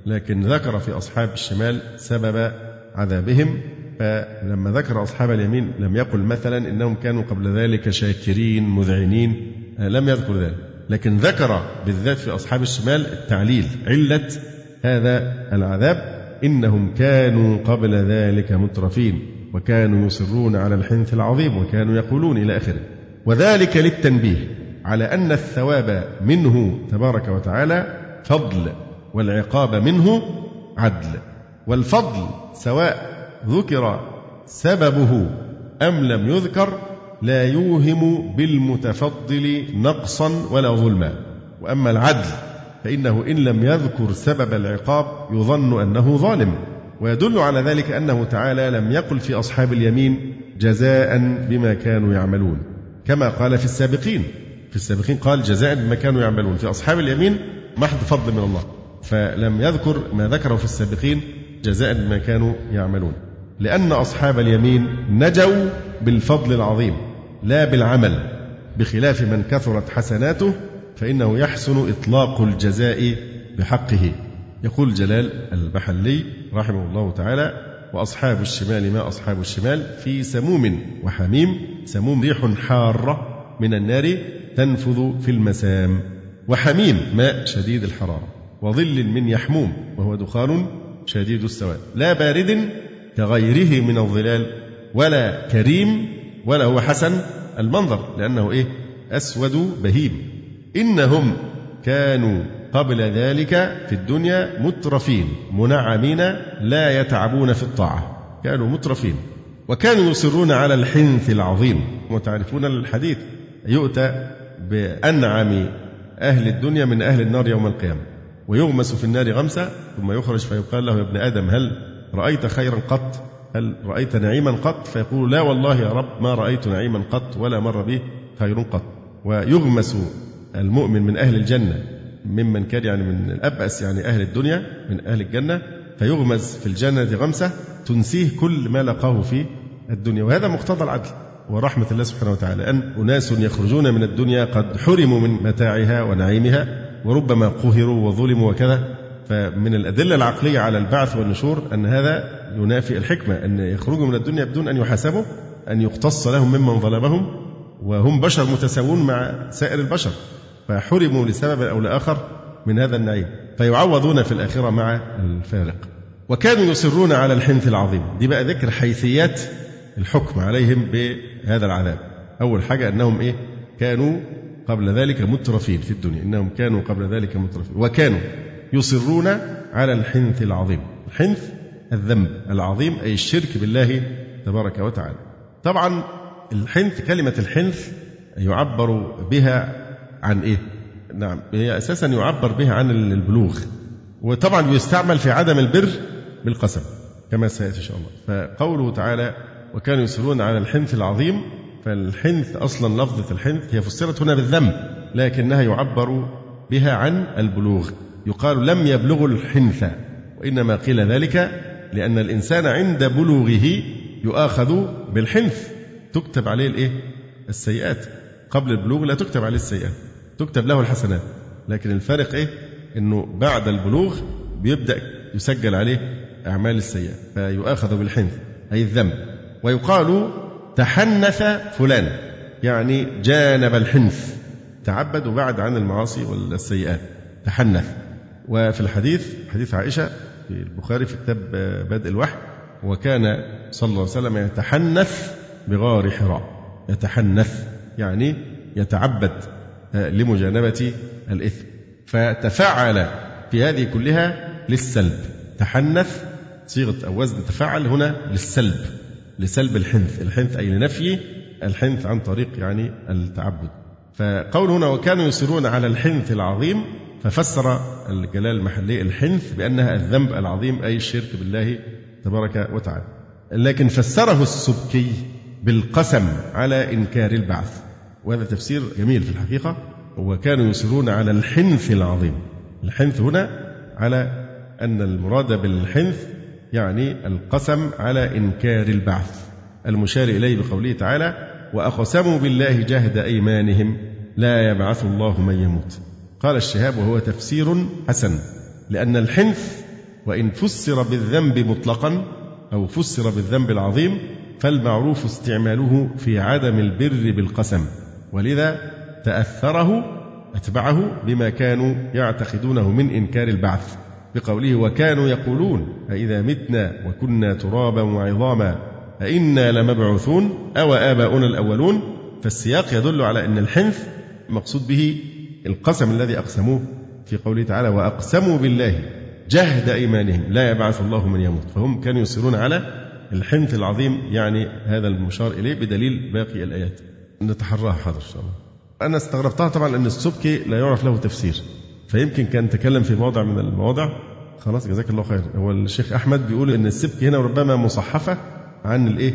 لكن ذكر في أصحاب الشمال سبب عذابهم. فلما ذكر أصحاب اليمين لم يقل مثلا إنهم كانوا قبل ذلك شاكرين مذعنين لم يذكر ذلك. لكن ذكر بالذات في أصحاب الشمال التعليل علة هذا العذاب إنهم كانوا قبل ذلك مترفين. وكانوا يصرون على الحنث العظيم وكانوا يقولون إلى آخره. وذلك للتنبيه على أن الثواب منه تبارك وتعالى فضل والعقاب منه عدل. والفضل سواء ذكر سببه أم لم يذكر لا يوهم بالمتفضل نقصا ولا ظلما. وأما العدل فإنه إن لم يذكر سبب العقاب يظن أنه ظالم. ويدل على ذلك أنه تعالى لم يقل في أصحاب اليمين جزاء بما كانوا يعملون. كما قال في السابقين. في السابقين قال جزاء بما كانوا يعملون. في أصحاب اليمين محض فضل من الله. فلم يذكر ما ذكره في السابقين جزاء بما كانوا يعملون. لأن أصحاب اليمين نجوا بالفضل العظيم لا بالعمل. بخلاف من كثرت حسناته فإنه يحسن إطلاق الجزاء بحقه. يقول جلال البحلي رحمه الله تعالى وأصحاب الشمال ما أصحاب الشمال في سموم وحميم سموم ريح حارة من النار تنفذ في المسام وحميم ماء شديد الحرارة وظل من يحموم وهو دخان شديد السواد لا بارد كغيره من الظلال ولا كريم ولا هو حسن المنظر لأنه إيه؟ أسود بهيم إنهم كانوا قبل ذلك في الدنيا مترفين منعمين لا يتعبون في الطاعة. كانوا مترفين. وكانوا يصرون على الحنث العظيم. وتعرفون الحديث. يؤتى بأنعم أهل الدنيا من أهل النار يوم القيامة. ويغمس في النار غمسة ثم يخرج فيقال له يا ابن آدم هل رأيت خيرا قط؟ هل رأيت نعيما قط؟ فيقول لا والله يا رب ما رأيت نعيما قط ولا مر به خير قط. ويغمس المؤمن من أهل الجنة. ممن كان يعني من الأبأس يعني أهل الدنيا من أهل الجنة فيغمز في الجنة غمسة تنسيه كل ما لقاه في الدنيا. وهذا مقتضى العدل ورحمة الله سبحانه وتعالى. أن أناس يخرجون من الدنيا قد حرموا من متاعها ونعيمها وربما قهروا وظلموا وكذا. فمن الأدلة العقلية على البعث والنشور أن هذا ينافي الحكمة أن يخرجوا من الدنيا بدون أن يحاسبوا أن يقتص لهم ممن ظلمهم وهم بشر متساوون مع سائر البشر. فحرموا لسبب أو لآخر من هذا النعيم. فيعوضون في الآخرة مع الفارق. وكانوا يصرون على الحنث العظيم. دي بقى ذكر حيثيات الحكم عليهم بهذا العذاب. أول حاجة أنهم إيه؟ كانوا قبل ذلك مترفين في الدنيا. إنهم كانوا قبل ذلك مترفين. وكانوا يصرون على الحنث العظيم. الحنث الذنب العظيم أي الشرك بالله تبارك وتعالى. طبعا الحنث كلمة الحنث يعبر بها عن إيه؟ نعم. هي أساسا يعبر بها عن البلوغ. وطبعا بيستعمل في عدم البر بالقسم كما سيأتي إن شاء الله. فقوله تعالى وكانوا يصرون على الحنث العظيم. فالحنث أصلا لفظة الحنث هي فسرت هنا بالذنب لكنها يعبر بها عن البلوغ. يقال لم يبلغوا الحنث. وإنما قيل ذلك لأن الإنسان عند بلوغه يؤاخذ بالحنث. تكتب عليه الإيه؟ السيئات. قبل البلوغ لا تكتب عليه السيئات. تكتب له الحسنات. لكن الفارق إيه؟ إنه بعد البلوغ بيبدأ يسجل عليه أعمال السيئات فيؤاخذ بالحنث أي الذنب. ويقال تحنث فلان يعني جانب الحنث تعبد وبعد عن المعاصي والسيئات. تحنث. وفي الحديث حديث عائشة في البخاري في كتاب بدء الوحي وكان صلى الله عليه وسلم يتحنث بغار حراء. يتحنث يعني يتعبد. لمجانبة الإثم. فتفعل في هذه كلها للسلب. تحنث صيغة أو وزن تفعل هنا للسلب لسلب الحنث. الحنث أي لنفي الحنث عن طريق يعني التعبد. فقول هنا وكانوا يصرون على الحنث العظيم ففسر الجلال المحلي الحنث بأنها الذنب العظيم أي الشرك بالله تبارك وتعالى. لكن فسره السبكي بالقسم على إنكار البعث. وهذا تفسير جميل في الحقيقة وكانوا يصرون على الحنث العظيم. الحنث هنا على أن المراد بالحنث يعني القسم على إنكار البعث. المشار إليه بقوله تعالى وأقسموا بالله جهد أيمانهم لا يبعث الله من يموت. قال الشهاب وهو تفسير حسن لأن الحنث وإن فسر بالذنب مطلقا أو فسر بالذنب العظيم فالمعروف استعماله في عدم البر بالقسم. ولذا تأثره أتبعه بما كانوا يعتقدونه من إنكار البعث بقوله وكانوا يقولون أئذا متنا وكنا ترابا وعظاما أئنا لمبعوثون أو آباؤنا الأولون؟ فالسياق يدل على أن الحنث مقصود به القسم الذي أقسموه في قوله تعالى وأقسموا بالله جهد أيمانهم لا يبعث الله من يموت. فهم كانوا يصرون على الحنث العظيم يعني هذا المشار إليه بدليل باقي الآيات. نتحراها حاضر إن شاء الله أنا استغربتها طبعا أن السبكي لا يعرف له تفسير. فيمكن كان تكلم في موضع من المواضع. خلاص جزاك الله خير. هو الشيخ أحمد بيقول إن السبك هنا ربما مصحفة عن الإيه؟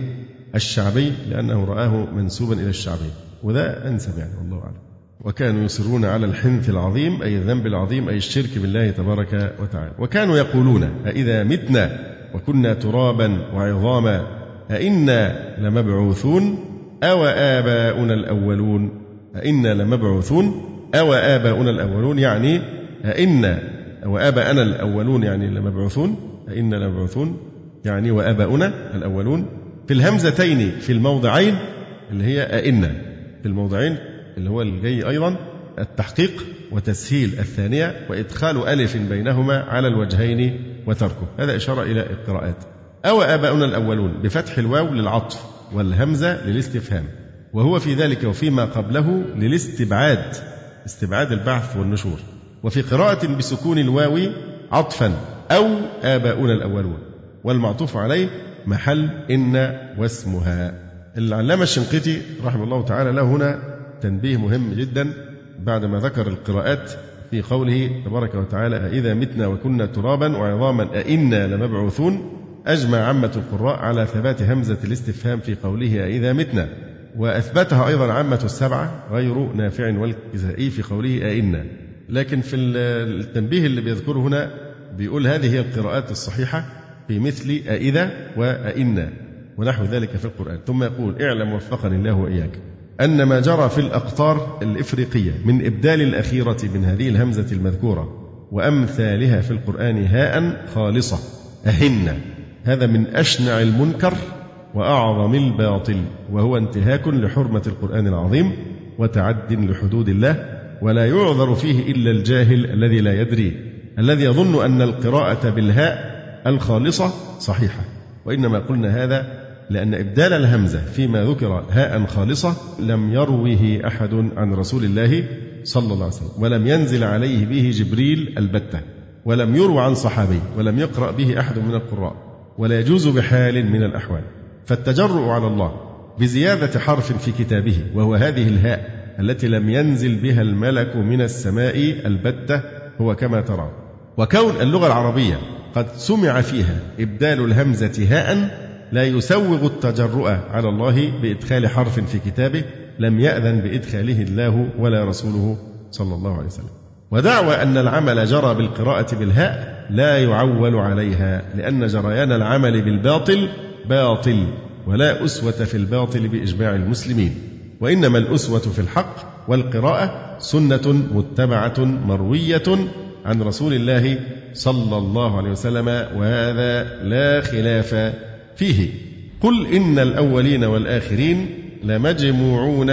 الشعبي لأنه رآه منسوبا إلى الشعبي. وده أنسب يعني والله أعلم. وكانوا يصرون على الحنث العظيم أي الذنب العظيم أي الشرك بالله تبارك وتعالى. وكانوا يقولون أإذا متنا وكنا ترابا وعظاما أئنا لمبعوثون؟ أو آباؤنا الأولون أئنا لمبعوثون أو آباؤنا الأولون يعني أئنا وآباءنا الأولون يعني لمبعوثون أئنا لمبعوثون يعني وآباؤنا الأولون في الهمزتين في الموضعين اللي هي أئنا في الموضعين اللي هو الجاي أيضا التحقيق وتسهيل الثانية وإدخال ألف بينهما على الوجهين وتركه هذا إشارة إلى القراءات أو آباؤنا الأولون بفتح الواو للعطف والهمزة للاستفهام وهو في ذلك وفيما قبله للاستبعاد استبعاد البعث والنشور. وفي قراءة بسكون الواو عطفا أو آباؤنا الأولون. والمعطوف عليه محل إن واسمها. العلامة الشنقيطي رحمه الله تعالى له هنا تنبيه مهم جدا بعدما ذكر القراءات في قوله تبارك وتعالى أإذا متنا وكنا ترابا وعظاما أئنا لمبعوثون؟ أجمع عامة القراء على ثبات همزة الاستفهام في قوله أإذا متنا وأثبتها أيضا عامة السبعة غير نافع والكسائي في قوله أئنا. لكن في التنبيه اللي بيذكره هنا بيقول هذه هي القراءات الصحيحة في مثل أئذا وأئنا ونحو ذلك في القرآن. ثم يقول اعلم وفقني الله وإياك أن ما جرى في الأقطار الإفريقية من إبدال الأخيرة من هذه الهمزة المذكورة وأمثالها في القرآن هاء خالصة أهن هذا من أشنع المنكر وأعظم الباطل وهو انتهاك لحرمة القرآن العظيم وتعد لحدود الله ولا يعذر فيه إلا الجاهل الذي لا يدري الذي يظن أن القراءة بالهاء الخالصة صحيحة. وإنما قلنا هذا لأن إبدال الهمزة فيما ذكر هاء خالصة لم يروه أحد عن رسول الله صلى الله عليه وسلم ولم ينزل عليه به جبريل البتة ولم يروى عن صحابي ولم يقرأ به أحد من القراء. ولا يجوز بحال من الأحوال. فالتجرؤ على الله بزيادة حرف في كتابه وهو هذه الهاء التي لم ينزل بها الملك من السماء البتة هو كما ترى. وكون اللغة العربية قد سمع فيها إبدال الهمزة هاء لا يسوغ التجرؤ على الله بإدخال حرف في كتابه لم يأذن بإدخاله الله ولا رسوله صلى الله عليه وسلم. ودعوى أن العمل جرى بالقراءة بالهاء لا يعول عليها لأن جريان العمل بالباطل باطل ولا أسوة في الباطل بإجماع المسلمين وإنما الأسوة في الحق والقراءة سنة متبعة مروية عن رسول الله صلى الله عليه وسلم وهذا لا خلاف فيه. قل إن الأولين والآخرين لمجموعون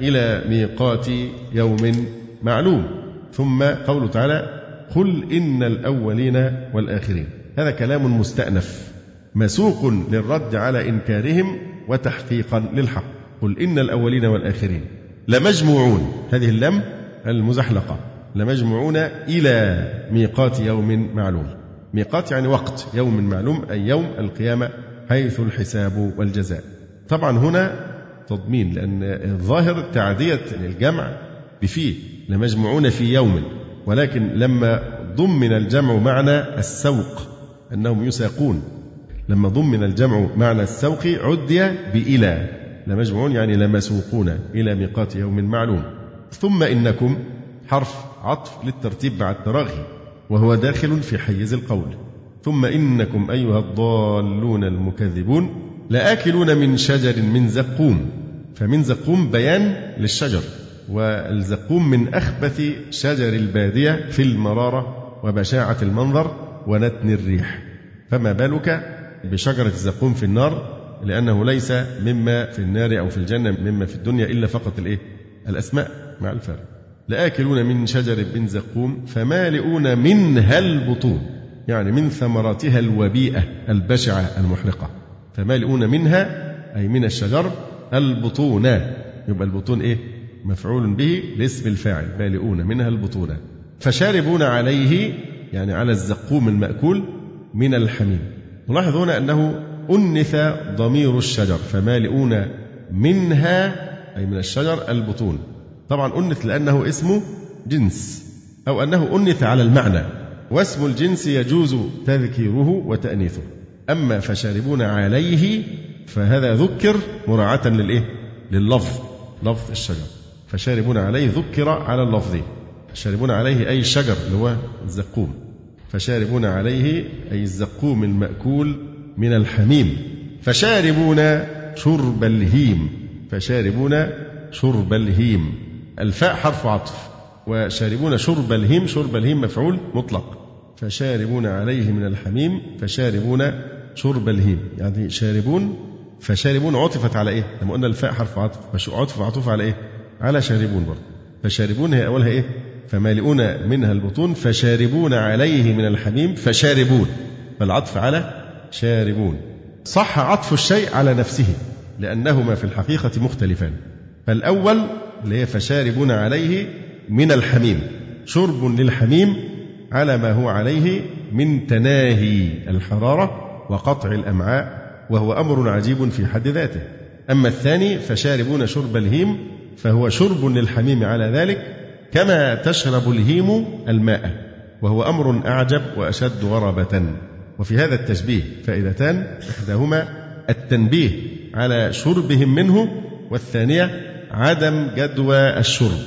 إلى ميقات يوم معلوم. ثم قوله تعالى قل إن الأولين والآخرين. هذا كلام مستأنف مسوق للرد على إنكارهم وتحقيقا للحق. قل إن الأولين والآخرين. لمجموعون هذه اللم المزحلقة. لمجموعون إلى ميقات يوم معلوم. ميقات يعني وقت يوم معلوم أي يوم القيامة حيث الحساب والجزاء. طبعا هنا تضمين لأن الظاهر تعدية الجمع بفيه لمجموعون في يوم. ولكن لما ضمن الجمع معنى السوق أنهم يساقون. لما ضمن الجمع معنى السوق عدي بإلى. لمجموعون يعني لمسوقون إلى ميقات يوم معلوم. ثم إنكم حرف عطف للترتيب مع التراخي وهو داخل في حيز القول. ثم إنكم أيها الضالون المكذبون لآكلون من شجر من زقوم. فمن زقوم بيان للشجر. والزقوم من أخبث شجر البادية في المرارة وبشاعة المنظر ونتن الريح. فما بالك بشجرة الزقوم في النار؟ لأنه ليس مما في النار أو في الجنة مما في الدنيا إلا فقط الإيه؟ الأسماء مع الفارق. لآكلون من شجر من زقوم فمالئون منها البطون يعني من ثمراتها الوبيئة البشعة المحرقة. فمالئون منها أي من الشجر البطون. يبقى البطون إيه؟ مفعول به لاسم الفاعل مالئون منها البطون فشاربون عليه يعني على الزقوم المأكول من الحميم. نلاحظ هنا أنه أنث ضمير الشجر فمالئون منها أي من الشجر البطون. طبعا أنث لأنه اسمه جنس أو أنه أنث على المعنى. واسم الجنس يجوز تذكيره وتأنيثه. أما فشاربون عليه فهذا ذكر مراعاة للإيه؟ للفظ لفظ الشجر. فشاربون عليه ذكر على اللفظ. شاربون عليه أي الشجر اللي هو الزقوم. فشاربون عليه أي الزقوم المأكول من الحميم. فشاربون شرب الهيم. فشاربون شرب الهيم. الفاء حرف عطف. وشاربون شرب الهيم شرب الهيم مفعول مطلق. فشاربون عليه من الحميم فشاربون شرب الهيم. يعني شاربون فشاربون عطفت على إيه؟ لما قلنا الفاء حرف عطف. عطف معطوف على إيه؟ على شاربون برضه. فشاربون هي أولها إيه؟ فمالئون منها البطون فشاربون عليه من الحميم فشاربون. فالعطف على شاربون. صح عطف الشيء على نفسه لأنهما في الحقيقة مختلفان. فالأول اللي هي فشاربون عليه من الحميم. شرب للحميم على ما هو عليه من تناهي الحرارة وقطع الأمعاء وهو أمر عجيب في حد ذاته. أما الثاني فشاربون شرب الهيم فهو شرب للحميم على ذلك كما تشرب الهيم الماء وهو أمر أعجب وأشد غرابة. وفي هذا التشبيه فائدتان إحداهما التنبيه على شربهم منه والثانية عدم جدوى الشرب.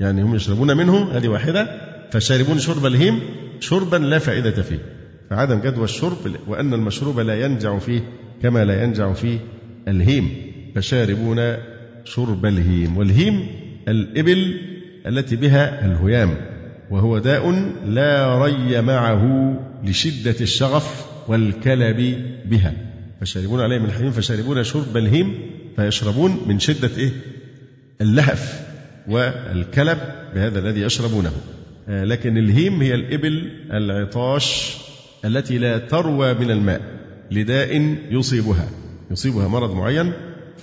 يعني هم يشربون منه هذه واحدة فشاربون شرب الهيم شربا لا فائدة فيه. فعدم جدوى الشرب وأن المشروب لا ينجع فيه كما لا ينجع فيه الهيم. فشاربون شرب الهيم والهيم الإبل التي بها الهيام وهو داء لا ري معه لشدة الشغف والكلب بها. فشاربون عليه من الحميم فشاربون شرب الهيم فيشربون من شدة إيه؟ اللهف والكلب بهذا الذي يشربونه. آه، لكن الهيم هي الإبل العطاش التي لا تروى من الماء لداء يصيبها. يصيبها مرض معين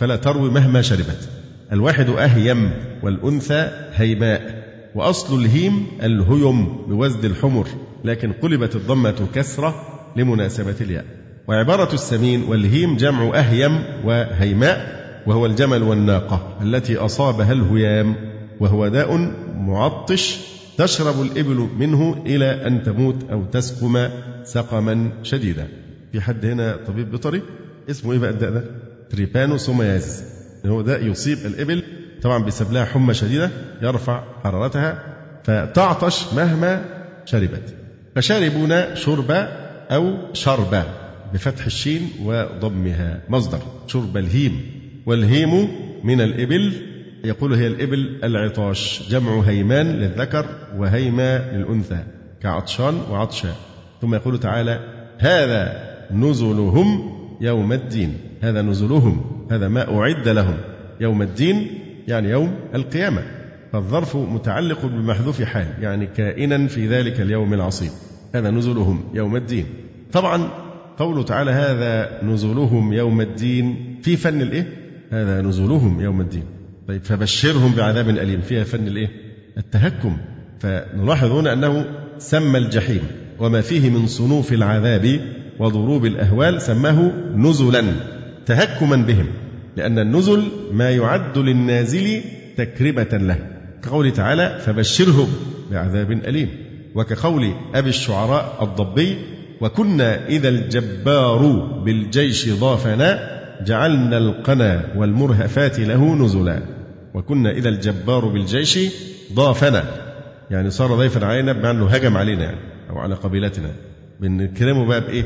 فلا تروي مهما شربت. الواحد أهيم والأنثى هيماء وأصل الهيم الهيم بوزن الحمر لكن قلبت الضمة كسرة لمناسبة الياء. وعبارة السمين والهيم جمع أهيم وهيماء وهو الجمل والناقة التي أصابها الهيام وهو داء معطش تشرب الإبل منه إلى أن تموت أو تسقم سقما شديدا. في حد هنا طبيب بيطري؟ اسمه إيه بقى الداء ده؟ trypanosomiasis هو داء يصيب الإبل طبعا بيسبب لها حمى شديدة يرفع حرارتها فتعطش مهما شربت. فشاربون شرب أو شرب بفتح الشين وضمها مصدر شرب الهيم. والهيم من الإبل يقول هي الإبل العطاش جمع هيمان للذكر وهيمى للأنثى كعطشان وعطشى ثم يقول تعالى هذا نزلهم يوم الدين. هذا نزلهم هذا ما أعد لهم يوم الدين يعني يوم القيامة. فالظرف متعلق بمحذوف حال يعني كائنا في ذلك اليوم العصيب. هذا نزلهم يوم الدين. طبعا قوله تعالى هذا نزلهم يوم الدين في فن الإيه؟ هذا نزلهم يوم الدين. طيب فبشرهم بعذاب أليم. فيها فن الإيه؟ التهكم. فنلاحظ هنا أنه سمى الجحيم وما فيه من صنوف العذاب وضروب الأهوال سماه نزلا. تهكما بهم لأن النزل ما يعد للنازل تكرمة له. كقوله تعالى فبشرهم بعذاب أليم وكقول أبي الشعراء الضبي وكنا إذا الجبار بالجيش ضافنا جعلنا القنا والمرهفات له نزلا. وكنا إذا الجبار بالجيش ضافنا يعني صار ضيفا علينا بمعنى هجم علينا يعني أو على قبيلتنا. بنكرمه بقى بإيه؟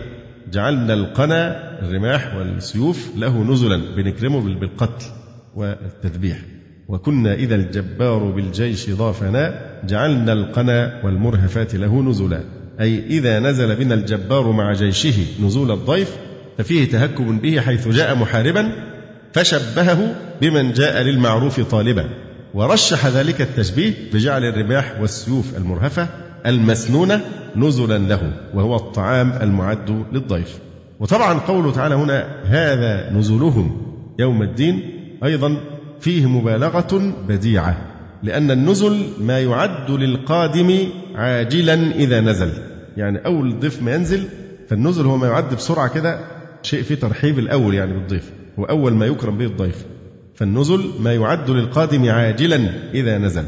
جعلنا القنا الرماح والسيوف له نزلا بنكرمه بالقتل والتذبيح. وكنا إذا الجبار بالجيش ضافنا جعلنا القنا والمرهفات له نزلا. أي إذا نزل بنا الجبار مع جيشه نزول الضيف ففيه تهكم به حيث جاء محاربا فشبهه بمن جاء للمعروف طالبا. ورشح ذلك التشبيه بجعل الرماح والسيوف المرهفة المسنونة نزلا له وهو الطعام المعد للضيف. وطبعا قوله تعالى هنا هذا نزلهم يوم الدين أيضا فيه مبالغة بديعة لأن النزل ما يعد للقادم عاجلا إذا نزل. يعني أول ضيف ما ينزل فالنزل هو ما يعد بسرعة كده شيء فيه ترحيب الأول يعني بالضيف هو أول ما يكرم به الضيف. فالنزل ما يعد للقادم عاجلا إذا نزل.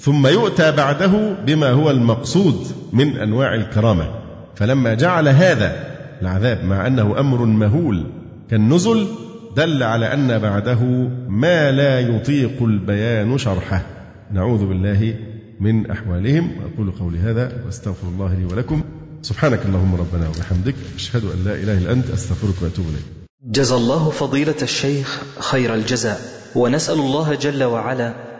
ثم يؤتى بعده بما هو المقصود من أنواع الكرامة. فلما جعل هذا العذاب مع أنه أمر مهول كالنزل دل على أن بعده ما لا يطيق البيان شرحه. نعوذ بالله من أحوالهم. أقول قولي هذا وأستغفر الله لي ولكم. سبحانك اللهم ربنا وبحمدك أشهد أن لا إله إلا أنت أستغفرك وأتوب إليك. جزى الله فضيلة الشيخ خير الجزاء ونسأل الله جل وعلا